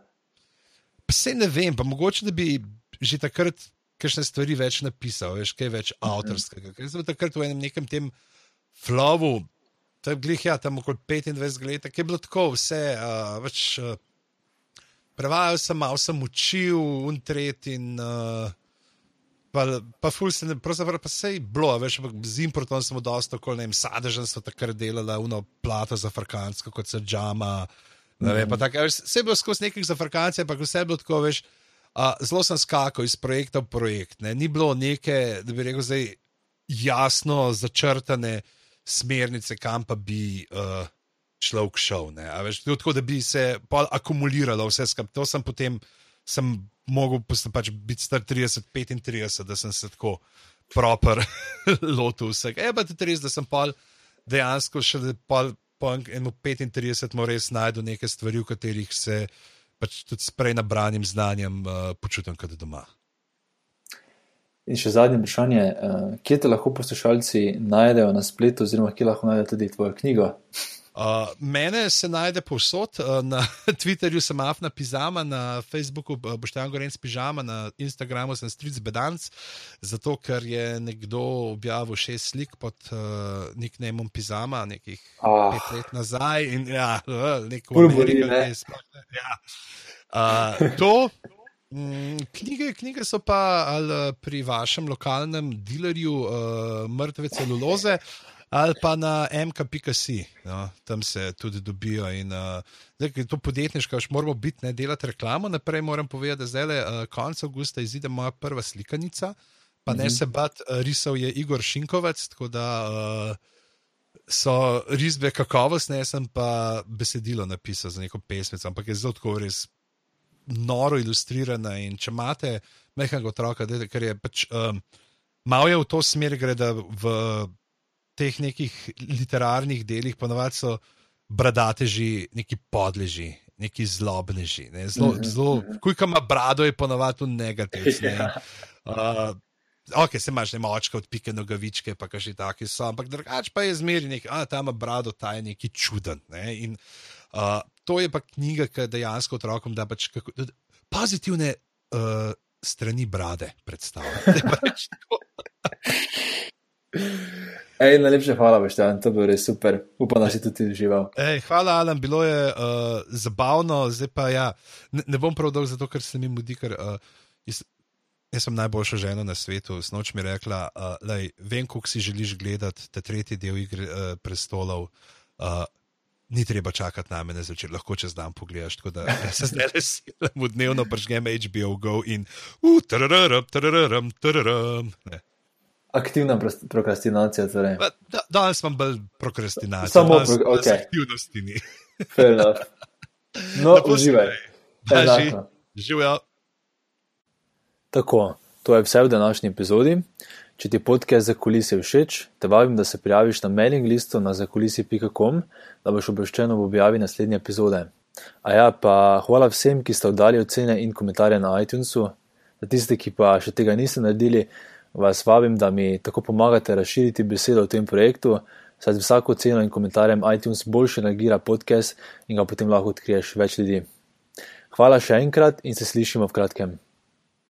Vse ne vem, pa mogoče da bi že takrat kakšne stvari več napisal, veš, kaj več mhm. avtorskega. Ker sem takrat v enem nekem tem flowu, je glih, ja, tam okoli 25 let, ki je bilo tako vse, uh, več. Uh, Prevajal sem, malo sem učil, untret in uh, Pa, pa ful se ne, pravzaprav pa sej bilo, veš, z importom smo dosta, ko ne vem, sadežen so takrat delali, uno plato za farkansko, kot se džama. Ne vem, pa mhm. tako, veš, vse je bilo skozi nekih za farkance, pa vse je bilo tako, veš, a, zelo sem skakal iz projekta v projekt. Ne. Ni bilo neke, da bi rekel, zdaj jasno začrtane smernice, kam pa bi uh, človek šel. Veš, tako da bi se akumuliralo vse skupaj. To sem potem sem mogel pač biti star 30, 35, da sem se tako proper lotil vsega. Je pa tudi res, da sem pa dejansko še po 35 mu res najdel neke stvari, v katerih se pač tudi s prej nabranim znanjem uh, počutim kot doma. In še zadnje vprašanje, uh, kje te lahko poslušalci najdejo na spletu, oziroma kje lahko najdejo tudi tvojo knjigo? Uh, mene se najde povsod, uh, na Twitterju sem Afna Pizama, na Facebooku uh, Boštjan Gorenc Pizama, na Instagramu sem Stric Bedanc, zato ker je nekdo objavil šest slik pod uh, nicknameom Pizama, nekih oh. pet let nazaj in ja, uh, neko Ameriko, ne? ja. uh, to. Mm, knjige, knjige so pa ali pri vašem lokalnem dealerju uh, mrtve celuloze ali pa na MK.si, no, tam se tudi dobijo. In, uh, zdaj, to podjetniško, še moramo biti, ne delati reklamo. Naprej moram povedati, da zdaj le uh, konec avgusta izide moja prva slikanica, pa ne mm -hmm. se bat, uh, risal je Igor Šinkovec, tako da uh, so risbe kakovostne, jaz sem pa besedilo napisal za neko pesmico, ampak je zelo tako res. Noro ilustrirana, in če imate mehkega otroka, ker je pač um, malo je v to smer, gre da v teh nekih literarnih delih ponovadi so bradateži, neki podleži, neki zlobneži. Ne? Zelo, mm -hmm. zelo, kuj, ki ima brado, je ponovadi tudi negativno. Ne? Uh, Ok, se imaš ne močka od pike nogavičke, pa kaži taki so, ampak drugače pa je zmeri nek, a tam ima brado, ta je neki čuden. Ne? In uh, to je pa knjiga, ki dejansko otrokom da pač kako, pozitivne uh, strani brade predstavlja. Ej, najlepša hvala, Boštjan, to je bilo res super. Upam, da si tudi užival. Ej, hvala, Alan, bilo je uh, zabavno, zdaj pa ja. Ne, ne bom prav dolg, zato ker se mi mudi, ker uh, jaz, sem najboljša žena na svetu. Snoč mi je rekla, uh, lej, vem, koliko si želiš gledati te tretji del igre uh, prestolov. Uh, Ni treba čakati na mene zvečer, lahko čez dan pogledaš. Tako da ja, se zdaj silem, dnevno pržgem HBO Go in tararam. Aktivna prokrastinacija. Torej. Da, danes imam bolj prokrastinacijo. Samo pro, okay. aktivnosti ni. no, uživaj. Živijo. Tako, to je vse v današnji epizodi. Če ti podcast za kulise všeč, te vabim, da se prijaviš na mailing listu na zakulisi.com, da boš obveščen ob objavi naslednje epizode. A ja, pa hvala vsem, ki ste oddali ocene in komentarje na iTunesu. Za tiste, ki pa še tega niste naredili, vas vabim, da mi tako pomagate razširiti besedo o tem projektu, saj z vsako ceno in komentarjem iTunes boljše nagira podcast in ga potem lahko odkriješ več ljudi. Hvala še enkrat in se slišimo v kratkem.